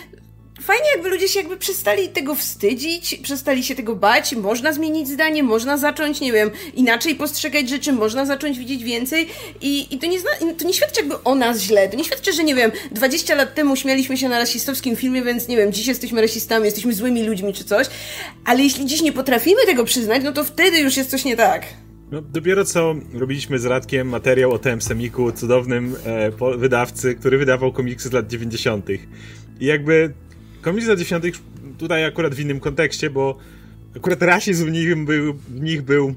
fajnie jakby ludzie się jakby przestali tego wstydzić, przestali się tego bać, można zmienić zdanie, można zacząć, nie wiem, inaczej postrzegać rzeczy, można zacząć widzieć więcej i, i to, nie zna, to nie świadczy jakby o nas źle, to nie świadczy, że nie wiem, 20 lat temu śmialiśmy się na rasistowskim filmie, więc nie wiem, dziś jesteśmy rasistami, jesteśmy złymi ludźmi czy coś, ale jeśli dziś nie potrafimy tego przyznać, no to wtedy już jest coś nie tak. No, dopiero co robiliśmy z Radkiem materiał o TM Semiku, cudownym e, wydawcy, który wydawał komiksy z lat 90. I jakby komiks lat 10 tutaj akurat w innym kontekście, bo akurat rasizm w nich był, w nich był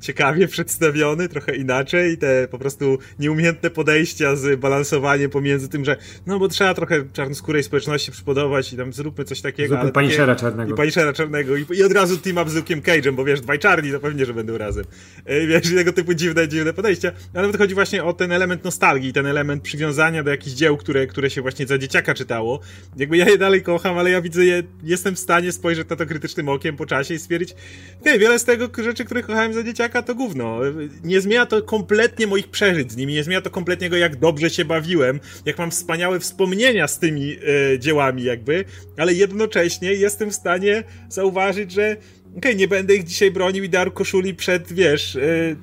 ciekawie przedstawiony, trochę inaczej, te po prostu nieumiejętne podejścia z balansowaniem pomiędzy tym, że no bo trzeba trochę czarnoskórej społeczności przypodobać i tam zróbmy coś takiego. Zróbmy Punishera czarnego. I Punishera czarnego i, i, od razu team up z Luke'em Cage'em, bo wiesz, dwaj czarni to pewnie, że będą razem. E, wiesz, tego typu dziwne, dziwne podejścia. Ale nawet chodzi właśnie o ten element nostalgii, ten element przywiązania do jakichś dzieł, które, które się właśnie za dzieciaka czytało. Jakby ja je dalej kocham, ale ja widzę je, jestem w stanie spojrzeć na to krytycznym okiem po czasie i stwierdzić, okay, wiele z tego rzeczy, które kochałem za dzieciaka, to gówno. Nie zmienia to kompletnie moich przeżyć z nimi, nie zmienia to kompletnie go, jak dobrze się bawiłem, jak mam wspaniałe wspomnienia z tymi e, dziełami jakby, ale jednocześnie jestem w stanie zauważyć, że okej, okay, nie będę ich dzisiaj bronił i darł koszuli przed, wiesz, e,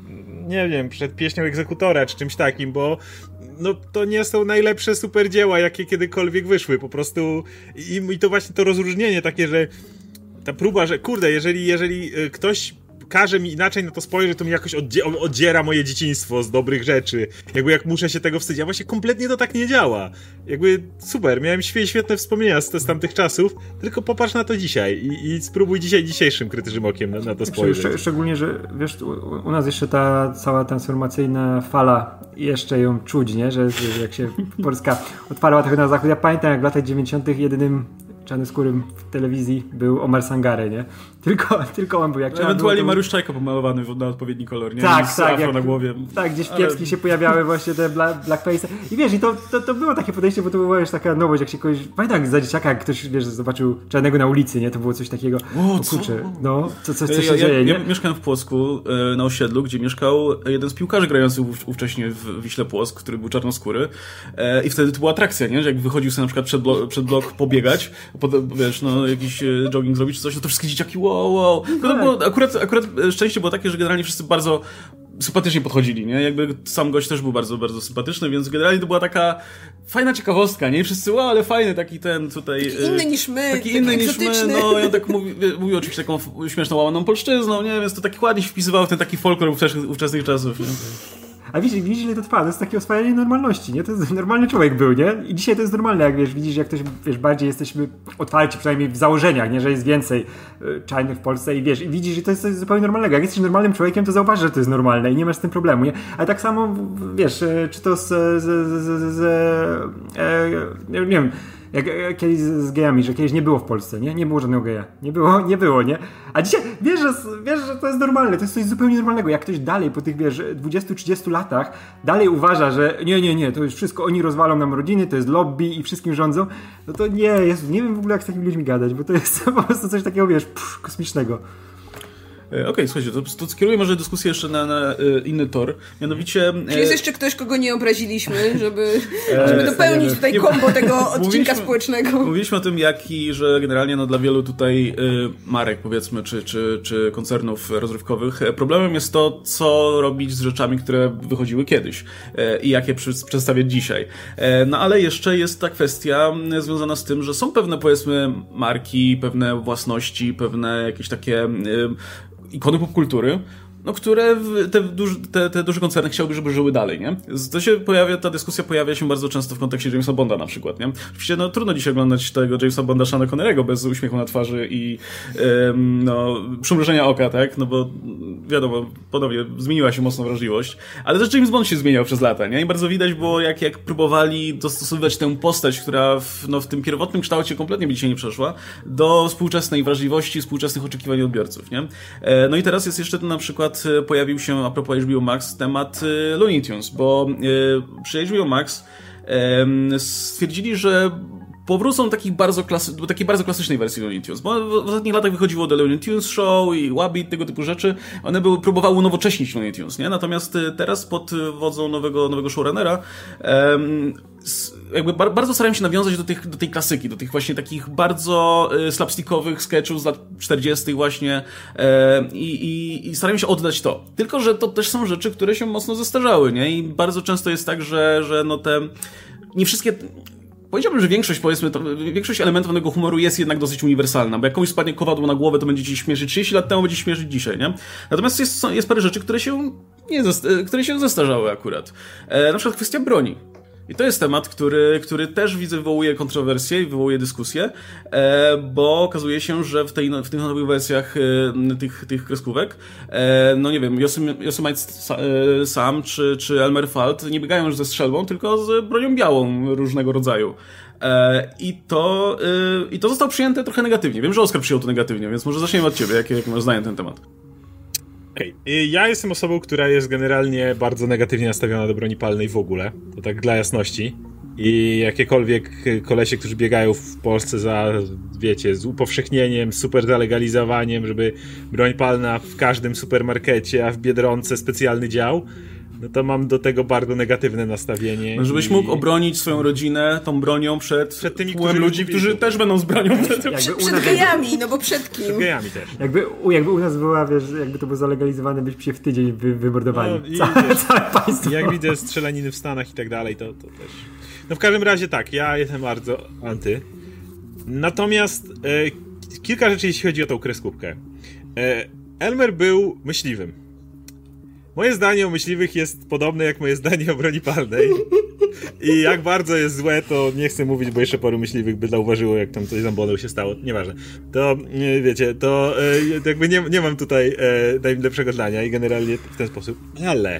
nie wiem, przed pieśnią egzekutora czy czymś takim, bo no to nie są najlepsze super dzieła, jakie kiedykolwiek wyszły, po prostu i, i to właśnie to rozróżnienie takie, że ta próba, że kurde, jeżeli, jeżeli e, ktoś każe mi inaczej na to spojrzeć, to mi jakoś oddziera moje dzieciństwo z dobrych rzeczy. Jakby jak muszę się tego wstydzić. A właśnie kompletnie to tak nie działa. Jakby super, miałem świetne wspomnienia z, z tamtych czasów, tylko popatrz na to dzisiaj i, i spróbuj dzisiaj dzisiejszym krytycznym okiem na, na to spojrzeć. szczególnie, że wiesz, u, nas jeszcze ta cała transformacyjna fala, jeszcze ją czuć, nie? Że, że jak się Polska odparła trochę na zachód. Ja pamiętam, jak w latach 90. jedynym czarnoskórym w telewizji był Omar Sangare, nie? Tylko, tylko on był jak Ewentualnie było, pomalowany na odpowiedni kolor, nie? Tak, tak. Jak, na głowie. Tak, gdzieś w Kiepski Ale... się pojawiały właśnie te blackface. I wiesz, i to, to, to, było takie podejście, bo to była już taka nowość, jak się kogoś... Pamiętam za dzieciaka, jak ktoś, wiesz, zobaczył czarnego na ulicy, nie? To było coś takiego... O, co? Kurczę, no, co, co, co się ja, dzieje, ja, nie? Ja mieszkałem w Płocku, e, na osiedlu, gdzie mieszkał jeden z piłkarzy grających ówcześnie w Wiśle Płock, który był czarnoskóry. E, I wtedy to była atrakcja, nie? Że jak wychodził sobie na przykład przed, blok, przed blok pobiegać, wiesz, no, jakiś e, jogging zrobić czy coś, no to wszystkie dzieciaki wow, wow. No to było, akurat, akurat szczęście było takie, że generalnie wszyscy bardzo sympatycznie podchodzili, nie? Jakby sam gość też był bardzo, bardzo sympatyczny, więc generalnie to była taka fajna ciekawostka, nie? I wszyscy, wow, ale fajny taki ten tutaj... Taki inny niż my, taki, taki inny niż my, no, on tak mówi, mówił oczywiście taką śmieszną, łamaną polszczyzną, nie? Więc to tak ładnie się wpisywało w ten taki folklor ówczesnych, ówczesnych czasów, nie? A widzisz, widzisz, ile to trwa? To jest takie oswajanie normalności, nie? To jest normalny człowiek był, nie? I dzisiaj to jest normalne, jak wiesz, widzisz, jak ktoś, wiesz, bardziej jesteśmy otwarci, przynajmniej w założeniach, nie? Że jest więcej y, czarnych w Polsce i wiesz, i widzisz, że to jest coś zupełnie normalnego. Jak jesteś normalnym człowiekiem, to zauważysz, że to jest normalne i nie masz z tym problemu, nie? Ale tak samo, wiesz, y, czy to z, z, z, z, z e, nie wiem, jak, jak kiedyś z, z gejami, że kiedyś nie było w Polsce, nie? Nie było żadnego geja. Nie było, nie było, nie? A dzisiaj wiesz że, wiesz, że to jest normalne, to jest coś zupełnie normalnego. Jak ktoś dalej po tych, wiesz, 20-30 latach dalej uważa, że nie, nie, nie, to już wszystko oni rozwalą nam rodziny, to jest lobby i wszystkim rządzą, no to nie, jest, nie wiem w ogóle jak z takimi ludźmi gadać, bo to jest po prostu coś takiego, wiesz, pff, kosmicznego. E, okej, okay, słuchajcie, to, to skieruję może dyskusję jeszcze na, na e, inny tor. Mianowicie. Czy jest jeszcze ktoś, kogo nie obraziliśmy, żeby, e, żeby dopełnić tutaj kombo tego odcinka społecznego? Mówiliśmy o tym, jaki, że generalnie no, dla wielu tutaj marek, powiedzmy, czy, czy, czy koncernów rozrywkowych, problemem jest to, co robić z rzeczami, które wychodziły kiedyś i jak je przedstawiać dzisiaj. No ale jeszcze jest ta kwestia związana z tym, że są pewne, powiedzmy, marki, pewne własności, pewne jakieś takie ikony popkultury, no, które te, duży, te, te duże koncerny chciałby, żeby żyły dalej, nie? To się pojawia, ta dyskusja pojawia się bardzo często w kontekście Jamesa Bonda na przykład, nie? Oczywiście, no, trudno dzisiaj oglądać tego Jamesa Bonda Shana Connerego bez uśmiechu na twarzy i ym, no, przymrużenia oka, tak? No bo wiadomo, ponownie zmieniła się mocno wrażliwość, ale też James Bond się zmieniał przez lata, nie? I bardzo widać było, jak, jak próbowali dostosowywać tę postać, która w, no, w tym pierwotnym kształcie kompletnie by dzisiaj nie przeszła, do współczesnej wrażliwości, współczesnych oczekiwań odbiorców, nie? E, no i teraz jest jeszcze ten na przykład E, pojawił się, a propos HBO Max, temat e, Looney Tunes, bo e, przy HBO Max stwierdzili, że powrócą takich bardzo klasy, do takiej bardzo klasycznej wersji Looney Tunes, bo w, ostatnich latach wychodziło The Looney Tunes Show i Wabbit, tego typu rzeczy, one były, próbowały unowocześnić Looney Tunes, nie? Natomiast teraz pod wodzą nowego, nowego showrunnera um, jakby bardzo starają się nawiązać do, tych, do tej klasyki, do tych właśnie takich bardzo y, slapstickowych sketchów z lat 40. właśnie i, i, i starają się oddać to. Tylko, że to też są rzeczy, które się mocno zestarzały, nie? I bardzo często jest tak, że, że no te nie wszystkie Powiedziałbym, że większość, powiedzmy, to, większość elementów tego humoru jest jednak dosyć uniwersalna, bo jak komuś spadnie kowadło na głowę, to będzie ci śmieszyć 30 lat temu, będzie śmieszyć dzisiaj, nie? Natomiast jest, jest parę rzeczy, które się nie, które się zestarzały akurat. E, na przykład kwestia broni. I to jest temat, który, który też widzę wywołuje kontrowersje i wywołuje dyskusję, e, bo okazuje się, że w, tej, w tych nowych wersjach e, tych, tych kreskówek, e, no nie wiem, Yosemite Sam czy, czy Elmer Falt nie biegają już ze strzelbą, tylko z bronią białą różnego rodzaju. I to, I to zostało przyjęte trochę negatywnie. Wiem, że Oskar przyjął to negatywnie, więc może zaczniemy od ciebie. Jakie, jakie masz zdanie na ten temat? Okej, okay. ja jestem osobą, która jest generalnie bardzo negatywnie nastawiona do broni palnej w ogóle. To tak dla jasności. I jakiekolwiek kolesie, którzy biegają w Polsce za, wiecie, z upowszechnieniem, super zalegalizowaniem, żeby broń palna w każdym supermarkecie, a w Biedronce specjalny dział, no to mam do tego bardzo negatywne nastawienie. No, żebyś i... mógł obronić swoją rodzinę tą bronią przed, przed tymi którzy ludzi, którzy też będą z bronią. Przed, przed, przed gejami, no bo przed kim? Przed gejami też. Jakby, jakby u nas była, wiesz, jakby to było zalegalizowane, byśmy się w tydzień wy, wymordowali. No, całe, całe państwo. Jak widzę strzelaniny w Stanach i tak dalej, to, to też... No w każdym razie tak, ja jestem bardzo anty. Natomiast e, kilka rzeczy, jeśli chodzi o tą kreskówkę. E, Elmer był myśliwym Moje zdanie o myśliwych jest podobne jak moje zdanie o broni palnej. I jak bardzo jest złe, to nie chcę mówić, bo jeszcze paru myśliwych by zauważyło, jak tam coś z się stało. Nieważne. To, wiecie, to e, jakby nie, nie mam tutaj e, najlepszego zdania i generalnie w ten sposób. Ale...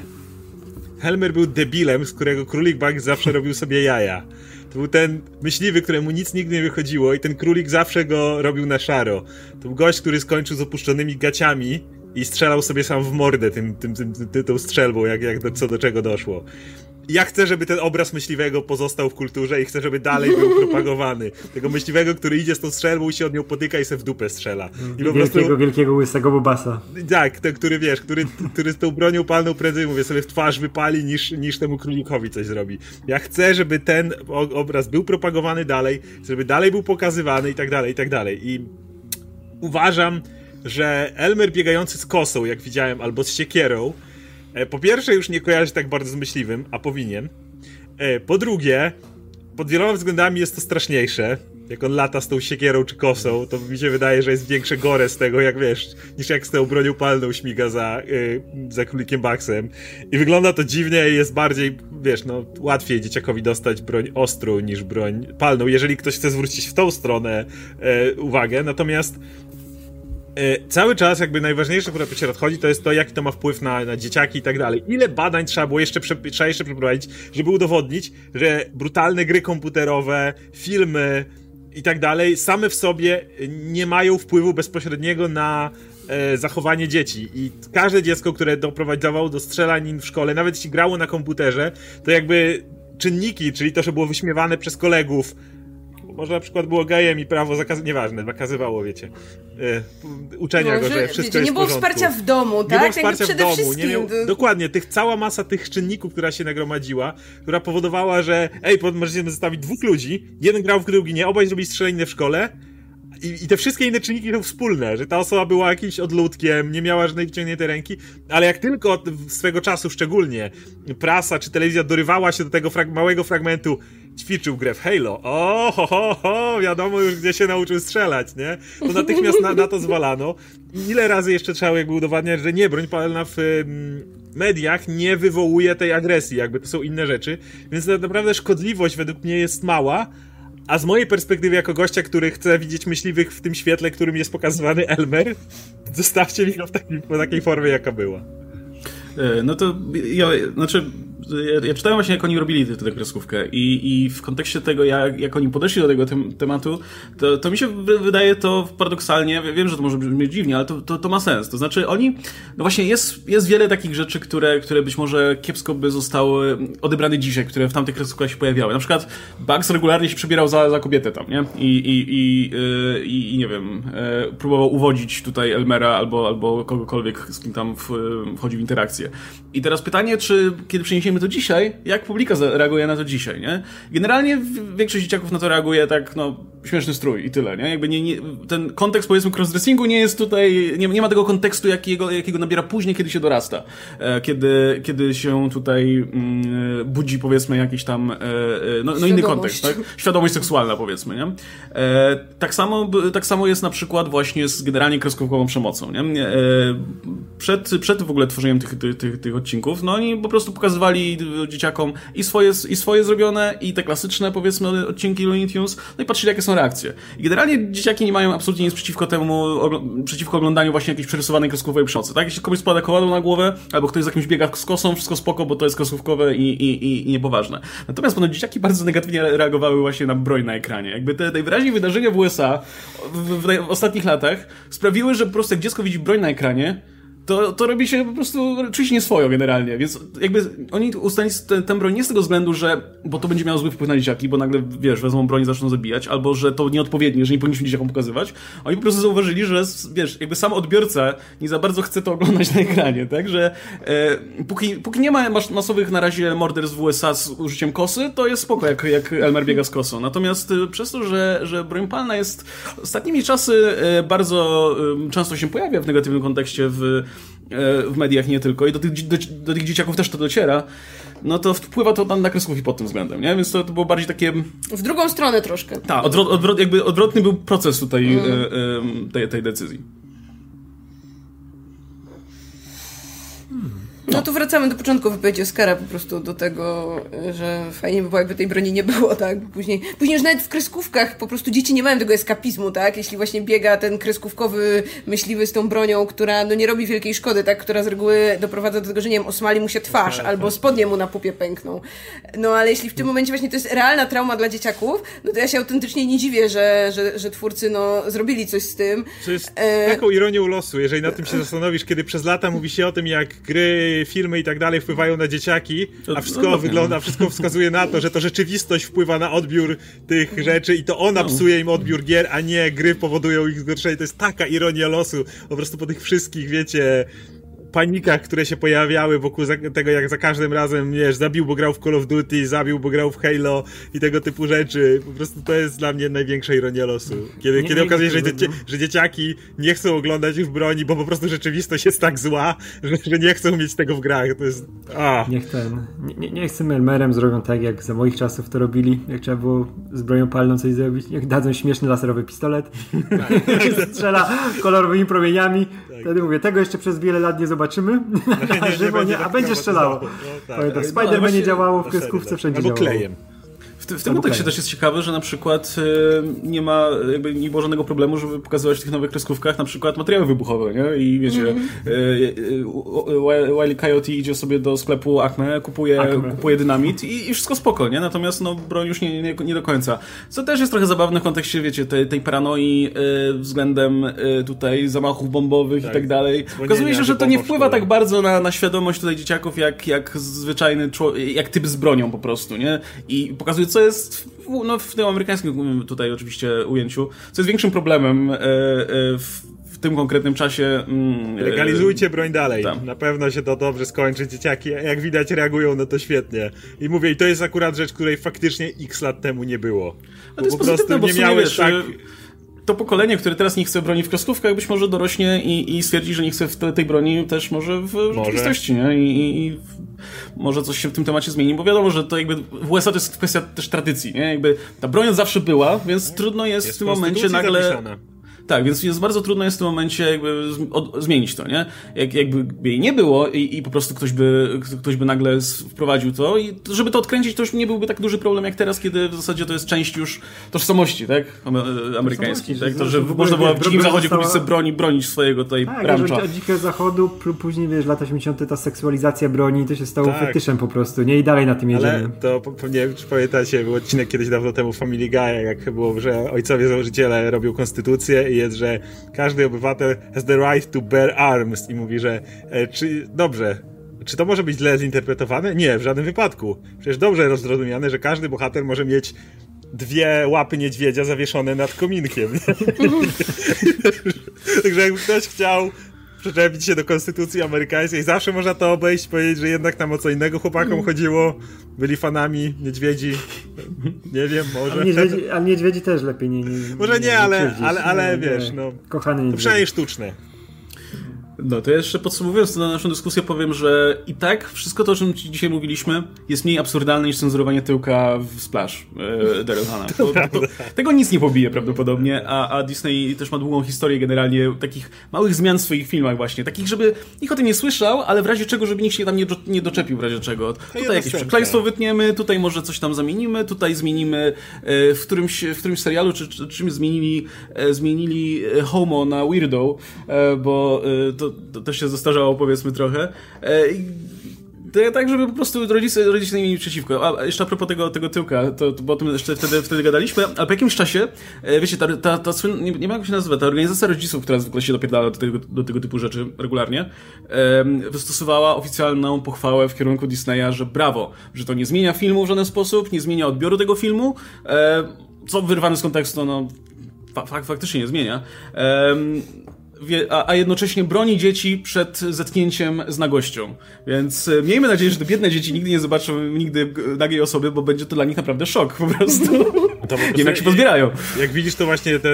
Helmer był debilem, z którego Królik Bank zawsze robił sobie jaja. To był ten myśliwy, któremu nic nigdy nie wychodziło i ten królik zawsze go robił na szaro. To był gość, który skończył z opuszczonymi gaciami i strzelał sobie sam w mordę tym, tym, tym, tym tą strzelbą, jak, jak do, co do czego doszło ja chcę, żeby ten obraz myśliwego pozostał w kulturze i chcę, żeby dalej był propagowany. Tego myśliwego, który idzie z tą strzelbą i się od nią potyka i se w dupę strzela. I wielkiego, prostu... wielkiego łysego bobasa. Tak, ten, który wiesz, który, który z tą bronią palną prędzej, mówię, sobie w twarz wypali niż, niż temu królikowi coś zrobi. Ja chcę, żeby ten obraz był propagowany dalej, żeby dalej był pokazywany i tak dalej, i tak dalej. I uważam, że Elmer biegający z kosą, jak widziałem, albo z siekierą, E, po pierwsze, już nie kojarzy tak bardzo z myśliwym, a powinien. E, po drugie, pod wieloma względami jest to straszniejsze. Jak on lata z tą siekierą czy kosą, to mi się wydaje, że jest większe gore z tego, jak wiesz, niż jak z tą bronią palną śmiga za, yy, za królikiem Baxem. I wygląda to dziwnie i jest bardziej, wiesz, no, łatwiej dzieciakowi dostać broń ostrą niż broń palną, jeżeli ktoś chce zwrócić w tą stronę yy, uwagę. Natomiast cały czas jakby najważniejsze, które się odchodzi, to jest to, jaki to ma wpływ na, na dzieciaki i tak dalej. Ile badań trzeba było jeszcze, trzeba jeszcze przeprowadzić, żeby udowodnić, że brutalne gry komputerowe, filmy i tak dalej same w sobie nie mają wpływu bezpośredniego na e, zachowanie dzieci. I każde dziecko, które doprowadzało do strzelanin w szkole, nawet jeśli grało na komputerze, to jakby czynniki, czyli to, że było wyśmiewane przez kolegów, może na przykład było gejem i prawo zakaz... nieważne, zakazywało, wiecie, yy, uczenia no, go, że, wszystko wiecie, jest Nie było wsparcia w domu, tak? Nie było wsparcia w domu. Nie miał... Dokładnie, tych, cała masa tych czynników, która się nagromadziła, która powodowała, że ej, możecie zostawić dwóch ludzi, jeden grał w drugi nie, obaj zrobili strzelaniny w szkole, i, I, te wszystkie inne czynniki są wspólne, że ta osoba była jakimś odludkiem, nie miała żadnej wyciągniętej ręki, ale jak tylko swego czasu szczególnie prasa czy telewizja dorywała się do tego frag małego fragmentu ćwiczył grę w Halo. O, ho, ho, ho, wiadomo już gdzie się nauczył strzelać, nie? To natychmiast na, na to zwalano. Ile razy jeszcze trzeba jakby udowadniać, że nie, broń palna w mediach nie wywołuje tej agresji, jakby to są inne rzeczy. Więc tak naprawdę szkodliwość według mnie jest mała, a z mojej perspektywy, jako gościa, który chce widzieć myśliwych w tym świetle, którym jest pokazywany Elmer, zostawcie mi go w takiej, w takiej formie, jaka była. E, no to ja, znaczy ja, ja czytałem właśnie, jak oni robili tę, tę kreskówkę i, i w kontekście tego, jak, jak oni podeszli do tego tem, tematu, to, to mi się wydaje to paradoksalnie, wiem, że to może brzmieć dziwnie, ale to, to, to ma sens. To znaczy oni, no właśnie jest, jest wiele takich rzeczy, które, które być może kiepsko by zostały odebrane dzisiaj, które w tamtych kreskówkach się pojawiały. Na przykład Bugs regularnie się przebierał za, za kobietę tam, nie? I, i, i, yy, i, nie wiem, yy, próbował uwodzić tutaj Elmera albo, albo kogokolwiek, z kim tam wchodzi w interakcję. I teraz pytanie, czy kiedy przeniesiemy to dzisiaj, jak publika reaguje na to dzisiaj, nie? Generalnie większość dzieciaków na to reaguje tak, no, śmieszny strój i tyle, nie? Jakby nie, nie, ten kontekst, powiedzmy, crossdressingu nie jest tutaj, nie, nie ma tego kontekstu, jakiego, jakiego nabiera później, kiedy się dorasta. E, kiedy, kiedy się tutaj mm, budzi, powiedzmy, jakiś tam, e, e no, no, inny kontekst, tak? Świadomość seksualna, powiedzmy, nie? Tak, samo, tak samo jest na przykład właśnie z generalnie kreskówkową przemocą, nie? Przed, przed w ogóle tworzeniem tych, tych, tych, tych odcinków, no oni po prostu pokazywali dzieciakom i swoje, i swoje zrobione, i te klasyczne, powiedzmy, odcinki Looney Tunes, no i patrzyli, jakie są reakcje. I generalnie dzieciaki nie mają absolutnie nic przeciwko temu, przeciwko oglądaniu właśnie jakiejś przerysowanej kreskówkowej przemocy, tak? Jeśli komuś spada koładą na głowę, albo ktoś z jakimś biega z kosą, wszystko spoko, bo to jest kreskówkowe i, i, i, niepoważne. Natomiast ponoć dzieciaki bardzo negatywnie reagowały właśnie na broń na ekranie. Jakby te najwyraźniej wydarzenia w USA w, w, w ostatnich latach sprawiły, że po prostu jak dziecko widzi broń na ekranie, to, to robi się po prostu oczywiście nie swoją generalnie, więc jakby oni ustali ten, ten broń nie z tego względu, że bo to będzie miało zły wpływ na dzieciaki, bo nagle, wiesz, wezmą broń i zaczną zabijać, albo że to nieodpowiednie, że nie powinniśmy dzieciakom pokazywać. Oni po prostu zauważyli, że, wiesz, jakby sam odbiorca nie za bardzo chce to oglądać na ekranie, tak, że e, póki, póki nie ma mas masowych na razie morderstw w USA z użyciem kosy, to jest spoko, jak, jak Elmer biega z kosą. Natomiast e, przez to, że, że broń palna jest ostatnimi czasy e, bardzo często się pojawia w negatywnym kontekście w w mediach nie tylko i do tych, do, do tych dzieciaków też to dociera, no to wpływa to tam na kreskówki pod tym względem, nie? Więc to, to było bardziej takie... W drugą stronę troszkę. Tak, odwrot, odwrot, jakby odwrotny był proces tutaj mm. e, e, tej, tej decyzji. Hmm. No tu wracamy do początku wypowiedzi Oscara po prostu do tego, że fajnie by było, jakby tej broni nie było, tak? Później, później już nawet w kreskówkach po prostu dzieci nie mają tego eskapizmu, tak? Jeśli właśnie biega ten kreskówkowy myśliwy z tą bronią, która no nie robi wielkiej szkody, tak? Która z reguły doprowadza do tego, że nie wiem, osmali mu się twarz tak, albo tak. spodnie mu na pupie pękną. No ale jeśli w tym momencie właśnie to jest realna trauma dla dzieciaków, no to ja się autentycznie nie dziwię, że, że, że twórcy no zrobili coś z tym. To jest e... taką ironią losu, jeżeli na tym się zastanowisz, kiedy przez lata mówi się o tym, jak gry, filmy i tak dalej wpływają na dzieciaki, a wszystko no, wygląda, wszystko wskazuje na to, że to rzeczywistość wpływa na odbiór tych rzeczy i to ona no. psuje im odbiór gier, a nie gry powodują ich zgorszenie. To jest taka ironia losu. Po prostu po tych wszystkich, wiecie, panikach, które się pojawiały wokół tego, jak za każdym razem, wiesz, zabił, bo grał w Call of Duty, zabił, bo grał w Halo i tego typu rzeczy. Po prostu to jest dla mnie największa ironia losu. Kiedy, nie, kiedy nie, okazuje się, że, dzieci, że dzieciaki nie chcą oglądać już broni, bo po prostu rzeczywistość jest tak zła, że, że nie chcą mieć tego w grach. To jest... A. Niech ten... Nie, niech z tym Elmerem zrobią tak, jak za moich czasów to robili, jak trzeba było z bronią palną coś zrobić. Niech dadzą śmieszny laserowy pistolet, tak. strzela kolorowymi promieniami. Tak. Wtedy mówię, tego jeszcze przez wiele lat nie zobaczyłem zobaczymy na żywo, nie, a będzie strzelało. No, tak. tak. Spider-Man nie działało, w kreskówce wszędzie Albo działało. klejem. W, w tym kontekście też jest ciekawe, że na przykład y, nie ma, jakby nie było żadnego problemu, żeby pokazywać w tych nowych kreskówkach na przykład materiały wybuchowe, nie? I wiecie, mm -hmm. Coyote idzie sobie do sklepu Acme, kupuje, Acme. kupuje dynamit i, i, wszystko spoko, nie? Natomiast no, broń już nie, nie, nie, do końca. Co też jest trochę zabawne w kontekście, wiecie, tej, tej paranoi względem tutaj zamachów bombowych tak. i tak dalej. Okazuje się, że to nie wpływa tak bardzo na, na świadomość tutaj dzieciaków, jak, jak zwyczajny człowiek, jak typ z bronią po prostu, nie? I pokazuje co jest w, no, w tym amerykańskim tutaj oczywiście ujęciu, co jest większym problemem e, e, w, w tym konkretnym czasie. Mm, e, Legalizujcie broń dalej. Tam. Na pewno się to dobrze skończy. Dzieciaki, jak widać, reagują na to świetnie. I mówię, i to jest akurat rzecz, której faktycznie x lat temu nie było. To jest po prostu nie miałeś tak to pokolenie, które teraz nie chce broni w kreskówkach, być może dorośnie i, i stwierdzi, że nie chce w te, tej broni też może w może. rzeczywistości, nie? I, i, I, może coś się w tym temacie zmieni, bo wiadomo, że to jakby w USA to jest kwestia też tradycji, nie? Jakby ta broń zawsze była, więc trudno jest, jest w tym momencie nagle... Zapisane tak, więc jest bardzo trudno jest w tym momencie jakby od, zmienić to, nie? Jak, jakby jej nie było i, i, po prostu ktoś by, ktoś by nagle wprowadził to i żeby to odkręcić, to już nie byłby tak duży problem jak teraz, kiedy w zasadzie to jest część już tożsamości, tak? Amerykańskiej, tak? To, że można było w dzikim zachodzie kupić sobie broni, bronić swojego tutaj tak, rancza. od dzikiego zachodu, później wiesz, lata 80. ta seksualizacja broni to się stało tak. fetyszem po prostu, nie? I dalej na tym jedziemy. Ale to, nie wiem, czy pamiętacie, był odcinek kiedyś dawno temu Family Guy, jak było, że ojcowie założyciele robią konstytucję jest, że każdy obywatel has the right to bear arms i mówi, że e, czy, dobrze, czy to może być źle zinterpretowane? Nie, w żadnym wypadku. Przecież dobrze rozrozumiane, że każdy bohater może mieć dwie łapy niedźwiedzia zawieszone nad kominkiem. Także jakby ktoś chciał przyczepić się do konstytucji amerykańskiej. Zawsze można to obejść, powiedzieć, że jednak tam o co innego chłopakom mm. chodziło. Byli fanami niedźwiedzi. Nie wiem, może. Ale niedźwiedzi, niedźwiedzi też lepiej nie. nie może nie, ale, ale, ale wiesz, no. Kochany niedźwiedzi. Przynajmniej sztuczne. No to jeszcze podsumowując na naszą dyskusję powiem, że i tak wszystko to, o czym dzisiaj mówiliśmy jest mniej absurdalne niż cenzurowanie tyłka w Splash e, Daryl Tego nic nie pobije prawdopodobnie, a, a Disney też ma długą historię generalnie takich małych zmian w swoich filmach właśnie, takich, żeby nikt o tym nie słyszał, ale w razie czego, żeby nikt się tam nie, do, nie doczepił w razie czego. Tutaj jakieś przekleństwo wytniemy, tutaj może coś tam zamienimy, tutaj zmienimy e, w którymś, w którymś serialu, czy, czy czymś zmienili, e, zmienili Homo na Weirdo, e, bo e, to to, to się zastarzało powiedzmy trochę. E, to tak, żeby po prostu rodzice, rodzice nie mieli przeciwko. A jeszcze a propos tego, tego tyłka, to, to, bo o tym jeszcze wtedy, wtedy gadaliśmy, ale po jakimś czasie, e, wiecie, ta, ta, ta nie, nie wiem jak się nazywa, ta organizacja rodziców, która zwykle się dopierdala do tego, do tego typu rzeczy regularnie, wystosowała oficjalną pochwałę w kierunku Disneya, że brawo, że to nie zmienia filmu w żaden sposób, nie zmienia odbioru tego filmu, e, co wyrwane z kontekstu, no, fak, faktycznie nie zmienia a, a, jednocześnie broni dzieci przed zetknięciem z nagością. Więc e, miejmy nadzieję, że te biedne dzieci nigdy nie zobaczą nigdy nagiej osoby, bo będzie to dla nich naprawdę szok po prostu. Po prostu nie wiem, jak się pozbierają. Jak widzisz, to właśnie te,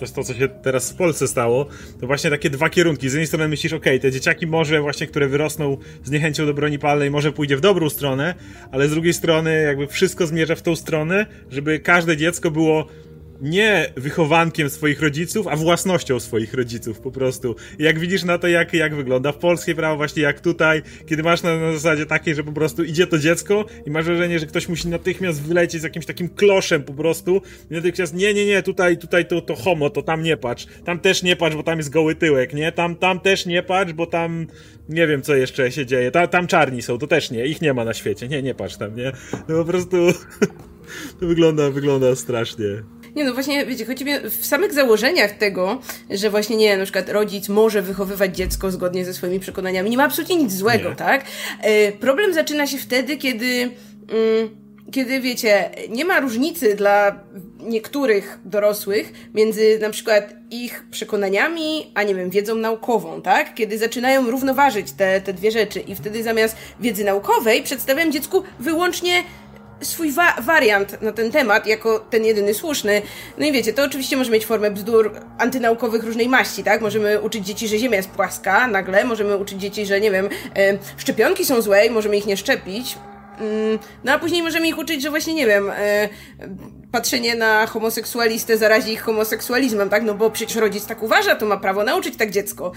też to, co się teraz w Polsce stało, to właśnie takie dwa kierunki. Z jednej strony myślisz, okej, okay, te dzieciaki może właśnie, które wyrosną z niechęcią do broni palnej, może pójdzie w dobrą stronę, ale z drugiej strony jakby wszystko zmierza w tą stronę, żeby każde dziecko było nie wychowankiem swoich rodziców, a własnością swoich rodziców po prostu. Jak widzisz na to, jak, jak wygląda w polskie prawo, właśnie jak tutaj, kiedy masz na, na zasadzie takiej, że po prostu idzie to dziecko i masz wrażenie, że ktoś musi natychmiast wylecieć z jakimś takim kloszem po prostu i natychmiast nie, nie, nie, tutaj, tutaj to, to homo, to tam nie patrz, tam też nie patrz, bo tam jest goły tyłek, nie, tam, tam też nie patrz, bo tam nie wiem, co jeszcze się dzieje, Ta, tam czarni są, to też nie, ich nie ma na świecie, nie, nie patrz tam, nie, no po prostu to wygląda, wygląda strasznie. Nie, no właśnie, wiecie, chodzi mi w samych założeniach tego, że właśnie nie, na przykład rodzic może wychowywać dziecko zgodnie ze swoimi przekonaniami. Nie ma absolutnie nic złego, nie. tak? E, problem zaczyna się wtedy, kiedy. Mm, kiedy wiecie, nie ma różnicy dla niektórych dorosłych między na przykład ich przekonaniami, a nie wiem, wiedzą naukową, tak? Kiedy zaczynają równoważyć te, te dwie rzeczy i wtedy zamiast wiedzy naukowej przedstawiam dziecku wyłącznie swój wa wariant na ten temat, jako ten jedyny słuszny. No i wiecie, to oczywiście może mieć formę bzdur antynaukowych różnej maści, tak? Możemy uczyć dzieci, że Ziemia jest płaska, nagle, możemy uczyć dzieci, że nie wiem, e, szczepionki są złe i możemy ich nie szczepić. Mm, no a później możemy ich uczyć, że właśnie, nie wiem, e, patrzenie na homoseksualistę zarazi ich homoseksualizmem, tak? No bo przecież rodzic tak uważa, to ma prawo nauczyć tak dziecko.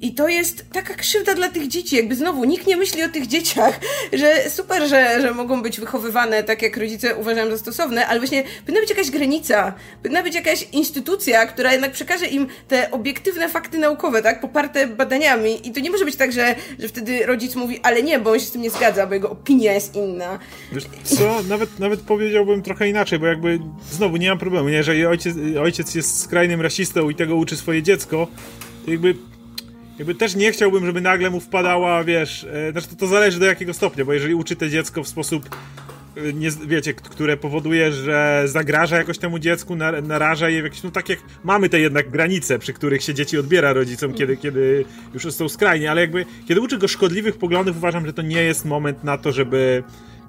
I to jest taka krzywda dla tych dzieci, jakby znowu nikt nie myśli o tych dzieciach, że super, że, że mogą być wychowywane tak, jak rodzice uważają za stosowne, ale właśnie powinna być jakaś granica, powinna być jakaś instytucja, która jednak przekaże im te obiektywne fakty naukowe, tak? Poparte badaniami. I to nie może być tak, że, że wtedy rodzic mówi, ale nie, bo on się z tym nie zgadza, bo jego opinia jest inna. Wiesz co, nawet, nawet powiedziałbym trochę inaczej, bo jakby znowu nie mam problemu, nie? jeżeli ojciec, ojciec jest skrajnym rasistą i tego uczy swoje dziecko, to jakby jakby też nie chciałbym, żeby nagle mu wpadała, wiesz, e, znaczy to, to zależy do jakiego stopnia, bo jeżeli uczy to dziecko w sposób e, nie, wiecie, które powoduje, że zagraża jakoś temu dziecku, naraża je w jakieś, no tak jak mamy te jednak granice, przy których się dzieci odbiera rodzicom, kiedy, kiedy już są skrajnie, ale jakby, kiedy uczy go szkodliwych poglądów, uważam, że to nie jest moment na to, żeby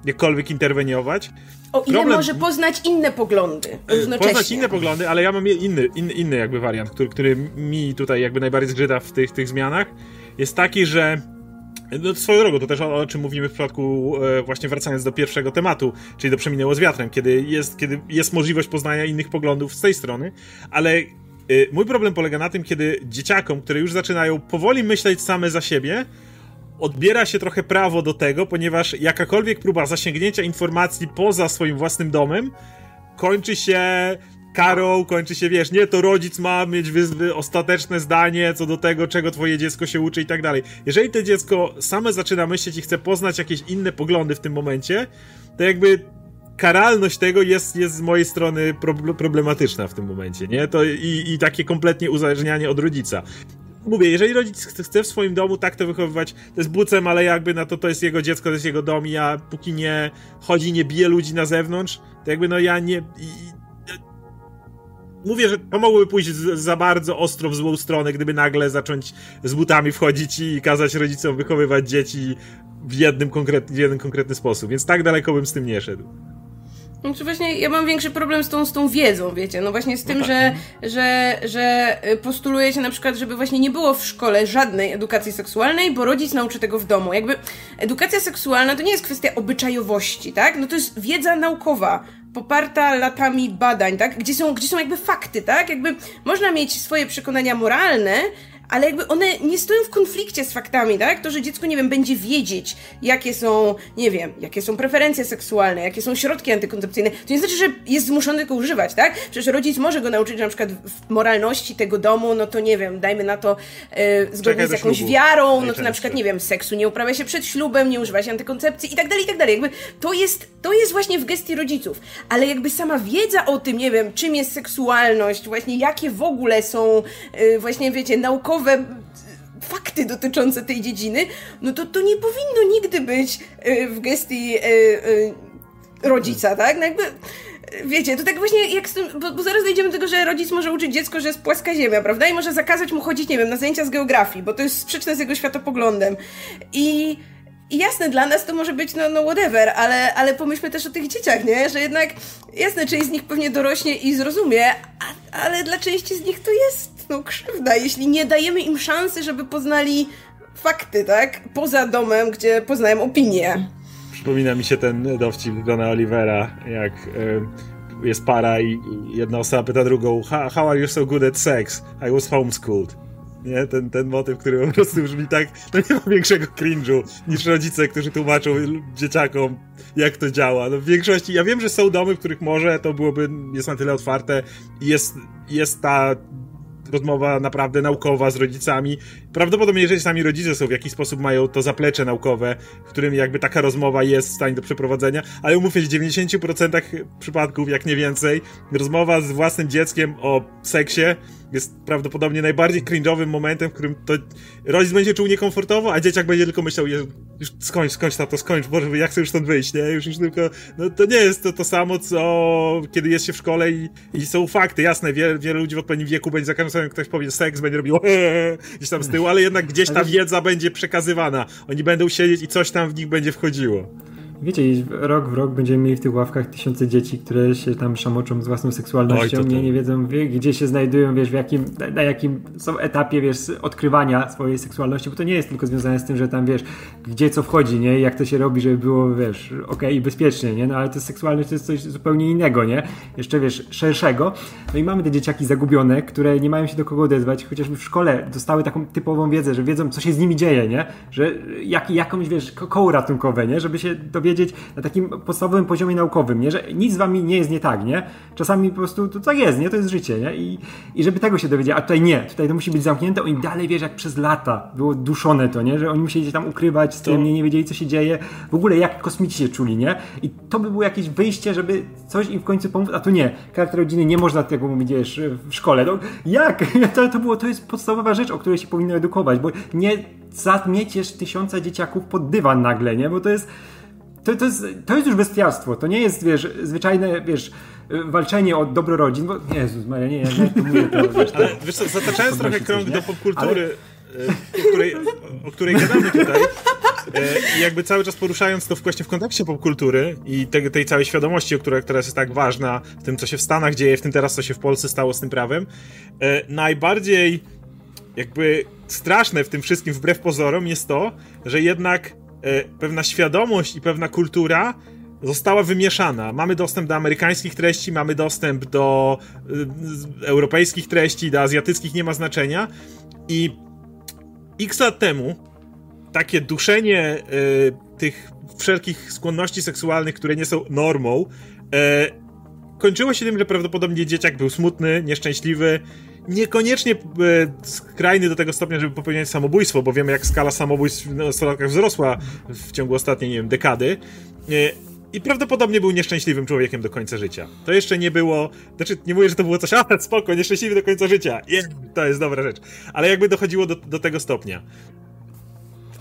jakkolwiek interweniować. O ile Problem... może poznać inne poglądy e, równocześnie. Poznać inne poglądy, ale ja mam inny, inny, inny jakby wariant, który, który mi tutaj jakby najbardziej zgrzyta w tych, tych zmianach. Jest taki, że no, swoją drogą, to też o, o, czym mówimy w przypadku, e, właśnie wracając do pierwszego tematu, czyli do Przeminęło z wiatrem, kiedy jest, kiedy jest możliwość poznania innych poglądów z tej strony, ale e, mój problem polega na tym, kiedy dzieciakom, które już zaczynają powoli myśleć same za siebie, odbiera się trochę prawo do tego, ponieważ jakakolwiek próba zasięgnięcia informacji poza swoim własnym domem kończy się karą, kończy się, wiesz, nie, to rodzic ma mieć ostateczne zdanie co do tego, czego twoje dziecko się uczy i tak dalej. Jeżeli to dziecko same zaczyna myśleć i chce poznać jakieś inne poglądy w tym momencie, to jakby karalność tego jest, jest z mojej strony problematyczna w tym momencie, nie? To i, i takie kompletnie uzależnianie od rodzica mówię, jeżeli rodzic chce w swoim domu tak to wychowywać, to jest bucem, ale jakby na to to jest jego dziecko, to jest jego dom ja póki nie chodzi, nie bije ludzi na zewnątrz, to jakby no ja nie... Mówię, że to mogłoby pójść za bardzo ostro w złą stronę, gdyby nagle zacząć z butami wchodzić i kazać rodzicom wychowywać dzieci w jednym konkretny, w jeden konkretny sposób, więc tak daleko bym z tym nie szedł. Znaczy właśnie ja mam większy problem z tą, z tą wiedzą, wiecie, no właśnie z tym, no tak. że, że, że y, postuluje się na przykład, żeby właśnie nie było w szkole żadnej edukacji seksualnej, bo rodzic nauczy tego w domu. Jakby edukacja seksualna to nie jest kwestia obyczajowości, tak? No to jest wiedza naukowa poparta latami badań, tak? Gdzie są, gdzie są jakby fakty, tak? Jakby można mieć swoje przekonania moralne, ale jakby one nie stoją w konflikcie z faktami, tak? To, że dziecko, nie wiem, będzie wiedzieć, jakie są, nie wiem, jakie są preferencje seksualne, jakie są środki antykoncepcyjne, to nie znaczy, że jest zmuszony go używać, tak? Przecież rodzic może go nauczyć na przykład w moralności tego domu, no to nie wiem, dajmy na to e, zgodnie Czekaj z jakąś wiarą, no to na przykład, nie wiem, seksu nie uprawia się przed ślubem, nie używa się antykoncepcji i tak dalej, i tak dalej. Jakby to jest, to jest właśnie w gestii rodziców, ale jakby sama wiedza o tym, nie wiem, czym jest seksualność, właśnie jakie w ogóle są, e, właśnie wiecie, naukowe naukowe fakty dotyczące tej dziedziny, no to to nie powinno nigdy być e, w gestii e, e, rodzica, tak? No jakby wiecie, to tak właśnie jak z tym, bo, bo, zaraz dojdziemy do tego, że rodzic może uczyć dziecko, że jest płaska ziemia, prawda? I może zakazać mu chodzić, nie wiem, na zajęcia z geografii, bo to jest sprzeczne z jego światopoglądem. I i jasne, dla nas to może być no, no whatever, ale, ale pomyślmy też o tych dzieciach, nie? Że jednak, jasne, część z nich pewnie dorośnie i zrozumie, a, ale dla części z nich to jest no krzywda, jeśli nie dajemy im szansy, żeby poznali fakty, tak? Poza domem, gdzie poznają opinię. Przypomina mi się ten dowcip Dona Olivera, jak jest para i jedna osoba pyta drugą How are you so good at sex? I was homeschooled. Nie? Ten, ten motyw, który po prostu brzmi tak, to nie ma większego cringe'u niż rodzice, którzy tłumaczą dzieciakom, jak to działa. No w większości, ja wiem, że są domy, w których może to byłoby, jest na tyle otwarte i jest, jest ta rozmowa naprawdę naukowa z rodzicami. Prawdopodobnie, jeżeli sami rodzice są w jakiś sposób mają to zaplecze naukowe, w którym jakby taka rozmowa jest w stanie do przeprowadzenia, ale umówmy się, w 90% przypadków, jak nie więcej, rozmowa z własnym dzieckiem o seksie jest prawdopodobnie najbardziej cringe'owym momentem, w którym to rodzic będzie czuł niekomfortowo, a dzieciak będzie tylko myślał, już skończ, skończ to skończ, Boże, jak chcę już stąd wyjść, nie? Już, już tylko, no to nie jest to to samo, co kiedy jest się w szkole i, i są fakty, jasne, wiele, wiele ludzi w odpowiednim wieku będzie za każdym razem, ktoś powie seks, będzie robił gdzieś tam z tyłu, ale jednak gdzieś ta wiedza będzie przekazywana. Oni będą siedzieć i coś tam w nich będzie wchodziło. Wiecie, rok w rok będziemy mieli w tych ławkach tysiące dzieci, które się tam szamoczą z własną seksualnością, Oj, nie, nie wiedzą wie, gdzie się znajdują, wiesz, w jakim, na jakim są etapie, wiesz, odkrywania swojej seksualności, bo to nie jest tylko związane z tym, że tam, wiesz, gdzie co wchodzi, nie, jak to się robi, żeby było, wiesz, okej okay, i bezpiecznie, nie, no ale to seksualność to jest coś zupełnie innego, nie, jeszcze, wiesz, szerszego. No i mamy te dzieciaki zagubione, które nie mają się do kogo odezwać, chociażby w szkole dostały taką typową wiedzę, że wiedzą, co się z nimi dzieje, nie, że jak, jakąś, wiesz, koło ratunkowe, nie, żeby się dowiedzieć powiedzieć na takim podstawowym poziomie naukowym, nie? że nic z wami nie jest nie tak, nie? Czasami po prostu to tak jest, nie? To jest życie, nie? I, i żeby tego się dowiedzieć, a tutaj nie, tutaj to musi być zamknięte, oni dalej, wiesz, jak przez lata było duszone to, nie? Że oni musieli się tam ukrywać z tym, nie, nie wiedzieli, co się dzieje, w ogóle jak kosmici się czuli, nie? I to by było jakieś wyjście, żeby coś im w końcu pomóc, a tu nie. Charakter rodziny nie można tego mówić, wiesz, w szkole. No, jak? To, to, było, to jest podstawowa rzecz, o której się powinno edukować, bo nie zatmieciesz tysiąca dzieciaków pod dywan nagle, nie? Bo to jest to, to, jest, to jest już bestialstwo. To nie jest, wiesz, zwyczajne, wiesz, walczenie o dobro rodzin, bo Jezus Maria, nie, ja to mówię, to, wiesz, Ale wiesz co, zataczając trochę krąg do popkultury, Ale... o, której, o której gadamy tutaj, i jakby cały czas poruszając to właśnie w kontekście popkultury i tej, tej całej świadomości, która teraz jest tak ważna w tym, co się w Stanach dzieje, w tym teraz, co się w Polsce stało z tym prawem, najbardziej jakby straszne w tym wszystkim, wbrew pozorom, jest to, że jednak E, pewna świadomość i pewna kultura została wymieszana. Mamy dostęp do amerykańskich treści, mamy dostęp do y, europejskich treści, do azjatyckich, nie ma znaczenia. I x lat temu takie duszenie y, tych wszelkich skłonności seksualnych, które nie są normą, kończyło się tym, że prawdopodobnie dzieciak był smutny, nieszczęśliwy niekoniecznie e, skrajny do tego stopnia, żeby popełniać samobójstwo, bo wiemy, jak skala samobójstw w nastolatkach wzrosła w ciągu ostatniej, nie wiem, dekady. E, I prawdopodobnie był nieszczęśliwym człowiekiem do końca życia. To jeszcze nie było. Znaczy, nie mówię, że to było coś, a spoko, nieszczęśliwy do końca życia. Yeah, to jest dobra rzecz. Ale jakby dochodziło do, do tego stopnia.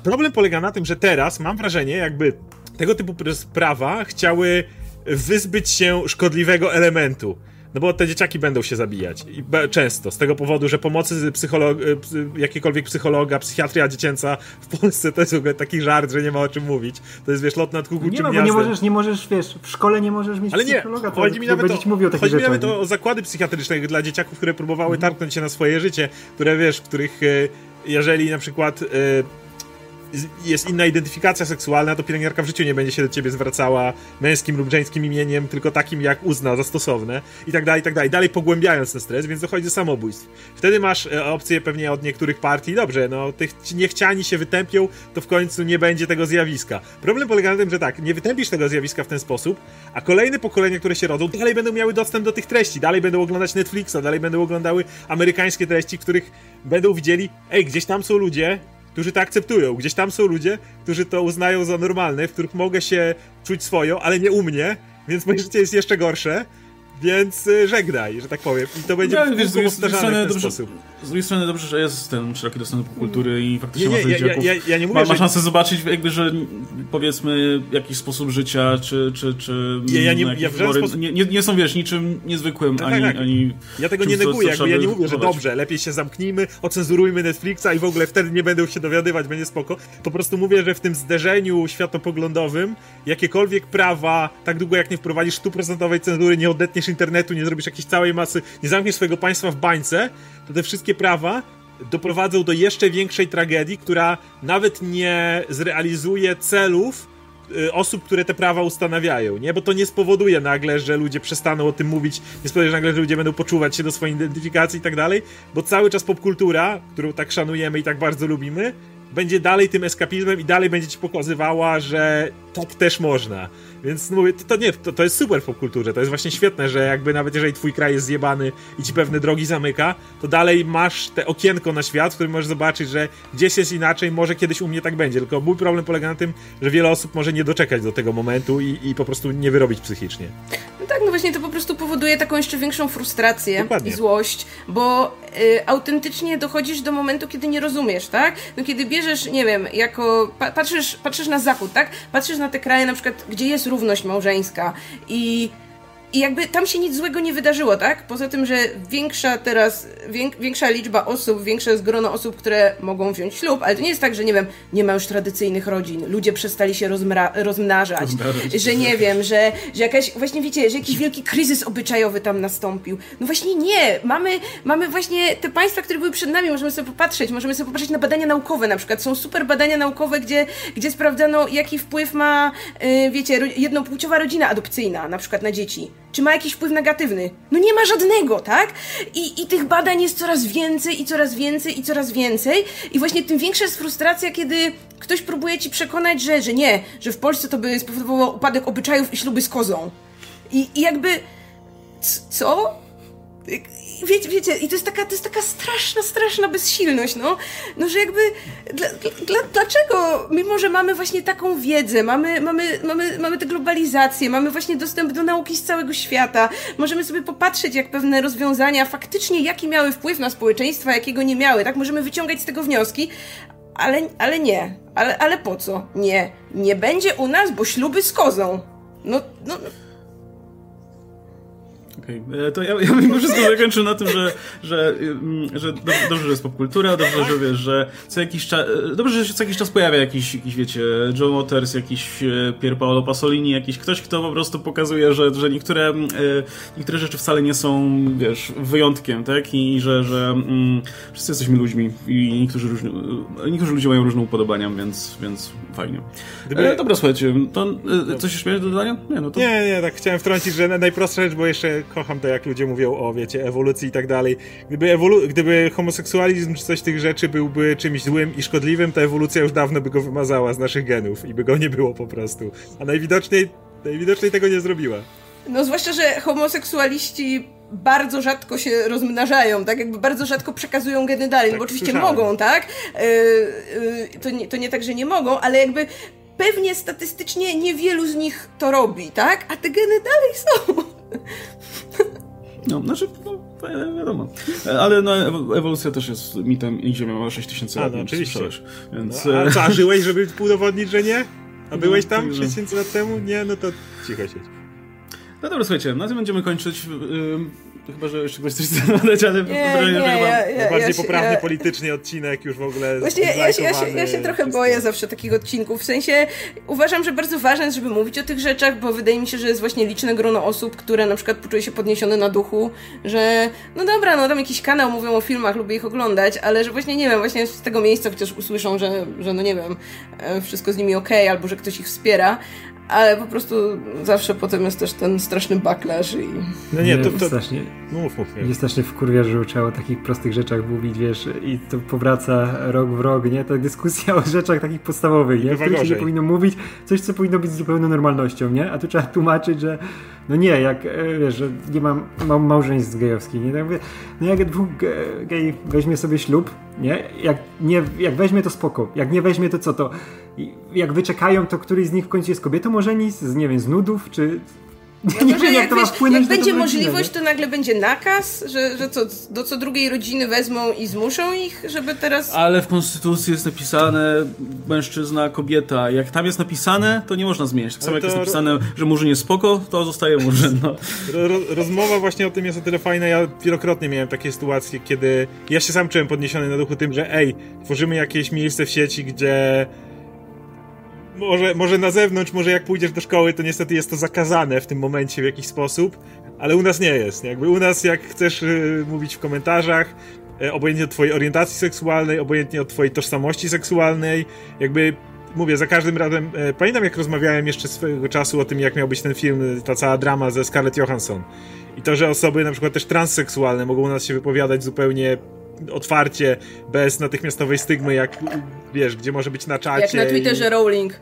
Problem polega na tym, że teraz mam wrażenie, jakby tego typu prawa chciały wyzbyć się szkodliwego elementu. No bo te dzieciaki będą się zabijać. I często. Z tego powodu, że pomocy psycholog e, jakiegokolwiek psychologa, psychiatria dziecięca w Polsce to jest w ogóle taki żart, że nie ma o czym mówić. To jest, wiesz, lot nad kukułczym Nie, no, bo nie możesz, nie możesz, wiesz, w szkole nie możesz mieć Ale nie, psychologa, chodzi mi nawet o, mówił o chodzi mi nawet o, zakłady psychiatryczne dla dzieciaków, które próbowały mhm. targnąć się na swoje życie, które, wiesz, w których e, jeżeli na przykład e, jest inna identyfikacja seksualna, to pielęgniarka w życiu nie będzie się do ciebie zwracała męskim lub żeńskim imieniem, tylko takim, jak uzna za stosowne i tak dalej, i tak dalej. Dalej pogłębiając ten stres, więc dochodzi do samobójstw. Wtedy masz e, opcję pewnie od niektórych partii, dobrze, no tych niechciani się wytępią, to w końcu nie będzie tego zjawiska. Problem polega na tym, że tak, nie wytępisz tego zjawiska w ten sposób, a kolejne pokolenia, które się rodzą, dalej będą miały dostęp do tych treści, dalej będą oglądać Netflixa, dalej będą oglądały amerykańskie treści, których będą widzieli, ej, gdzieś tam są ludzie, którzy to akceptują. Gdzieś tam są ludzie, którzy to uznają za normalne, w których mogę się czuć swoją, ale nie u mnie, więc moje życie jest jeszcze gorsze. Więc y, żegnaj, że tak powiem. I to będzie no, wiesz, z drugiej strony dobrze, sposób. Z drugiej strony dobrze, że jest ten szeroki dostęp do kultury i faktycznie nie, nie, ma, ja, ja, ja, nie mówię, ma, ma szansę że... zobaczyć jakby, że powiedzmy jakiś sposób życia, czy, czy, czy ja, ja nie, ja sposób... nie, nie, nie, są, wiesz, niczym niezwykłym, no, ani, tak, tak. ani... Ja tego nie neguję, jakby ja nie mówię, że dobrze, lepiej się zamknijmy, ocenzurujmy Netflixa i w ogóle wtedy nie będą się dowiadywać, będzie spoko. Po prostu mówię, że w tym zderzeniu światopoglądowym jakiekolwiek prawa, tak długo jak nie wprowadzisz stuprocentowej cenzury, nie odetniesz internetu, nie zrobisz jakiejś całej masy, nie zamkniesz swojego państwa w bańce, to te wszystkie prawa doprowadzą do jeszcze większej tragedii, która nawet nie zrealizuje celów, y, osób, które te prawa ustanawiają, nie? Bo to nie spowoduje nagle, że ludzie przestaną o tym mówić, nie spowoduje nagle, że ludzie będą poczuwać się do swojej identyfikacji i tak dalej, bo cały czas popkultura, którą tak szanujemy i tak bardzo lubimy, będzie dalej tym eskapizmem i dalej będzie ci pokazywała, że tak też można. Więc mówię, to, to nie, to, to jest super w popkulturze, to jest właśnie świetne, że jakby nawet jeżeli twój kraj jest zjebany i ci pewne drogi zamyka, to dalej masz te okienko na świat, w którym możesz zobaczyć, że gdzieś jest inaczej, może kiedyś u mnie tak będzie, tylko mój problem polega na tym, że wiele osób może nie doczekać do tego momentu i, i po prostu nie wyrobić psychicznie. Tak, no właśnie to po prostu powoduje taką jeszcze większą frustrację Dokładnie. i złość, bo y, autentycznie dochodzisz do momentu, kiedy nie rozumiesz, tak? No kiedy bierzesz, nie wiem, jako, pa, patrzysz, patrzysz na zachód, tak? Patrzysz na te kraje na przykład, gdzie jest równość małżeńska i i jakby tam się nic złego nie wydarzyło, tak? Poza tym, że większa teraz, większa liczba osób, większe jest grono osób, które mogą wziąć ślub, ale to nie jest tak, że nie wiem, nie ma już tradycyjnych rodzin, ludzie przestali się rozmnażać, że nie wiem, że, że jakaś, właśnie wiecie, że jakiś wielki kryzys obyczajowy tam nastąpił. No właśnie nie, mamy, mamy właśnie te państwa, które były przed nami, możemy sobie popatrzeć, możemy sobie popatrzeć na badania naukowe na przykład, są super badania naukowe, gdzie, gdzie sprawdzano, jaki wpływ ma, yy, wiecie, jednopłciowa rodzina adopcyjna, na przykład na dzieci czy ma jakiś wpływ negatywny? No nie ma żadnego, tak? I, I tych badań jest coraz więcej i coraz więcej i coraz więcej. I właśnie tym większa jest frustracja, kiedy ktoś próbuje ci przekonać, że, że nie, że w Polsce to by spowodowało upadek obyczajów i śluby z kozą. I, i jakby... Co? Wiecie, wiecie, i to jest taka, to jest taka straszna, straszna bezsilność, no, no że jakby, dla, dla, dlaczego, mimo że mamy właśnie taką wiedzę, mamy, mamy, mamy, mamy tę globalizację, mamy właśnie dostęp do nauki z całego świata, możemy sobie popatrzeć, jak pewne rozwiązania faktycznie, jaki miały wpływ na społeczeństwo, jakiego nie miały, tak, możemy wyciągać z tego wnioski, ale, ale nie, ale, ale po co? Nie, nie będzie u nas, bo śluby z kozą. No, no, Okej, okay. E, to ja, ja mimo wszystko zakończę na tym, że, że, mm, że dobrze, że jest popkultura, dobrze, że wiesz, że co jakiś czas, e, dobrze, że się co jakiś czas pojawia jakiś, jakiś wiecie, Joe Waters, jakiś e, Pier Paolo Pasolini, jakiś ktoś, kto po prostu pokazuje, że, że niektóre, niektóre rzeczy wcale nie są, wiesz, wyjątkiem, tak? I że, że mm, wszyscy jesteśmy ludźmi i niektórzy, różni, niektórzy ludzie mają różne upodobania, więc, więc fajnie. Gdyby... E, dobra, słuchajcie, to coś jeszcze miałeś do dodania? Nie, no to... nie, nie, tak chciałem wtrącić, że najprostsza rzecz, bo jeszcze kocham to, jak ludzie mówią o, wiecie, ewolucji i tak dalej. Gdyby, ewolu gdyby homoseksualizm czy coś z tych rzeczy byłby czymś złym i szkodliwym, to ewolucja już dawno by go wymazała z naszych genów i by go nie było po prostu. A najwidoczniej, najwidoczniej tego nie zrobiła. No zwłaszcza, że homoseksualiści bardzo rzadko się rozmnażają, tak? Jakby bardzo rzadko przekazują geny dalej, tak, no bo oczywiście słyszałem. mogą, tak? Yy, yy, to, nie, to nie tak, że nie mogą, ale jakby pewnie statystycznie niewielu z nich to robi, tak? A te geny dalej są. No, znaczy, no, wiadomo. Ale no, ewolucja też jest mitem i Ziemia ma 6000 lat. A, no, oczywiście. Więc... No, a co, a żyłeś, żeby udowodnić, że nie? A no, byłeś tam 6000 lat temu? Nie? No to cicho siedź. No dobra, słuchajcie, na tym będziemy kończyć. Chyba, że jeszcze ktoś coś chce dodać, ale nie, nie, ja, ja, Najbardziej ja, poprawny ja, politycznie odcinek już w ogóle Właśnie ja, ja, się, ja się trochę wszystko. boję zawsze takich odcinków. W sensie uważam, że bardzo ważne jest, żeby mówić o tych rzeczach, bo wydaje mi się, że jest właśnie liczne grono osób, które na przykład poczuje się podniesione na duchu, że no dobra, no tam jakiś kanał mówią o filmach, lubię ich oglądać, ale że właśnie nie wiem, właśnie z tego miejsca chociaż usłyszą, że, że no nie wiem, e, wszystko z nimi ok, albo że ktoś ich wspiera, ale po prostu zawsze potem jest też ten straszny backlash i... No nie, to... to... Strasznie, no mów, mów, nie. strasznie wkurwia, że trzeba o takich prostych rzeczach mówić, wiesz, i to powraca rok w rok, nie? Ta dyskusja o rzeczach takich podstawowych, nie? W których się nie powinno mówić, coś, co powinno być zupełną normalnością, nie? A tu trzeba tłumaczyć, że no nie, jak, e, wiesz, że nie mam ma, małżeństw gejowskich, nie? Tak mówię, no jak dwóch gej weźmie sobie ślub, nie? Jak, nie? jak weźmie to spoko, jak nie weźmie to co to? Jak wyczekają, to któryś z nich w końcu jest kobietą może nic, z, nie wiem, z nudów, czy nie wiem, jak, to wiesz, ma jak będzie możliwość, to nagle będzie nakaz, że, że co, do co drugiej rodziny wezmą i zmuszą ich, żeby teraz... Ale w Konstytucji jest napisane mężczyzna, kobieta. Jak tam jest napisane, to nie można zmienić. Tak samo jak jest napisane, że murzyn jest spoko, to zostaje murzyn. No. rozmowa właśnie o tym jest o tyle fajna. Ja wielokrotnie miałem takie sytuacje, kiedy ja się sam czułem podniesiony na duchu tym, że ej, tworzymy jakieś miejsce w sieci, gdzie może, może na zewnątrz, może jak pójdziesz do szkoły, to niestety jest to zakazane w tym momencie w jakiś sposób, ale u nas nie jest. Jakby u nas, jak chcesz y, mówić w komentarzach, y, obojętnie od twojej orientacji seksualnej, obojętnie od twojej tożsamości seksualnej, jakby mówię, za każdym razem, e, pamiętam jak rozmawiałem jeszcze swojego czasu o tym, jak miał być ten film, ta cała drama ze Scarlett Johansson. I to, że osoby na przykład też transseksualne mogą u nas się wypowiadać zupełnie otwarcie, bez natychmiastowej stygmy, jak wiesz, gdzie może być na czacie. Jak na Twitterze i... Rowling.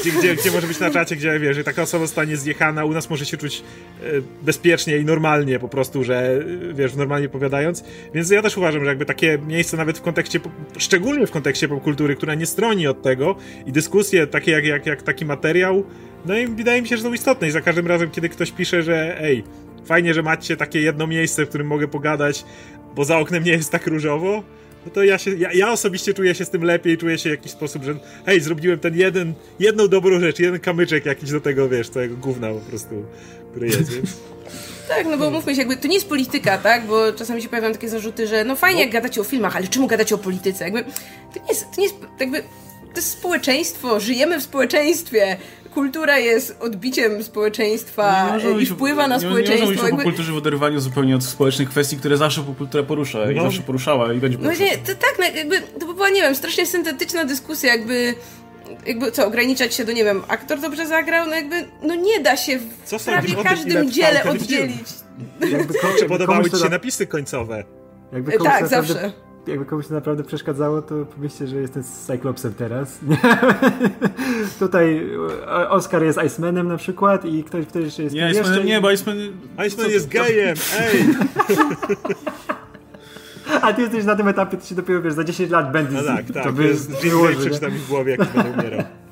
Gdzie, gdzie, gdzie, może być na czacie, gdzie wiesz, że taka osoba zostanie zjechana, u nas może się czuć e, bezpiecznie i normalnie po prostu, że wiesz, normalnie opowiadając. Więc ja też uważam, że jakby takie miejsce nawet w kontekście, szczególnie w kontekście popkultury, która nie stroni od tego i dyskusje takie jak, jak, jak taki materiał, no i wydaje mi się, że są istotne i za każdym razem, kiedy ktoś pisze, że ej, fajnie, że macie takie jedno miejsce, w którym mogę pogadać, bo za oknem nie jest tak różowo, no to ja, się, ja, ja, osobiście czuję się z tym lepiej, czuję się w jakiś sposób, że hej, zrobiłem ten jeden, jedną dobrą rzecz, jeden kamyczek jakiś do tego, wiesz, całego gówna po prostu, który jest, więc... Tak, no bo mówmy się, jakby to nie jest polityka, tak? Bo czasami się pojawiają takie zarzuty, że no fajnie, jak gadacie o filmach, ale czemu gadacie o polityce? Jakby to nie jest, to nie jest jakby to jest społeczeństwo, żyjemy w społeczeństwie kultura jest odbiciem społeczeństwa nie, i wpływa na społeczeństwo. Nie, nie jakby... o popkulturze w oderwaniu zupełnie od społecznych kwestii, które zawsze popkultura porusza no. i zawsze poruszała i będzie poruszać. No nie, to tak, no, jakby, to by była, nie wiem, strasznie syntetyczna dyskusja, jakby jakby co, ograniczać się do, nie wiem, aktor dobrze zagrał, no jakby, no nie da się w co prawie każdym dziele oddzielić. Jakby komuś, podobały ci się napisy końcowe. Jakby tak, zawsze jakby komuś to naprawdę przeszkadzało, to pomyślcie, że jestem z Cyclopsem teraz. Tutaj Oscar jest Icemanem na przykład i ktoś, kto jeszcze jest... Nie, Icemanem nie, bo Iceman... Iceman jest gejem, ej! A ty jesteś na tym etapie, ty się dopiero wiesz, za 10 lat będziesz. No tak, tak. To by Jim przeczyta mi w głowie, jak będę umierał.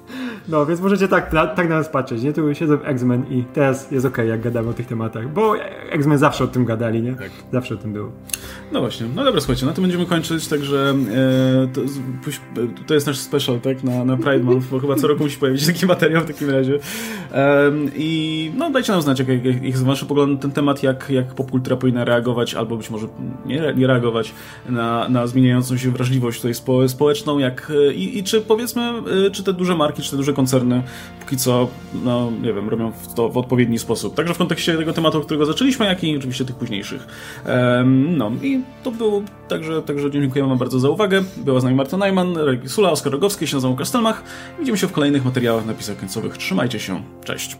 No, więc możecie tak, tak na nas patrzeć, nie? Tu siedzą X-Men i teraz jest okej, okay, jak gadamy o tych tematach, bo X-Men zawsze o tym gadali, nie? Tak. Zawsze o tym było. No właśnie, no dobra, słuchajcie, na tym będziemy kończyć, także e, to, to, jest nasz special, tak, na, na Pride Month, bo chyba co roku musi pojawić się taki materiał w takim razie. E, I no dajcie nam znać, jak, jak, jak wasze poglądy na ten temat, jak, jak popkultura powinna reagować, albo być może nie, nie reagować na, na zmieniającą się wrażliwość tutaj spo, społeczną, jak e, i, i czy powiedzmy, e, czy te duże marki, czy te duże koncerny póki co, no nie wiem, robią to w odpowiedni sposób. Także w kontekście tego tematu, którego zaczęliśmy, jak i oczywiście tych późniejszych. no i to było, także, także dziękujemy Wam bardzo za uwagę. Była z nami Marta Najman, Sula, Oskar Rogowski, się nazywam Kastelmach. Widzimy się w kolejnych materiałach napisach końcowych. Trzymajcie się, cześć!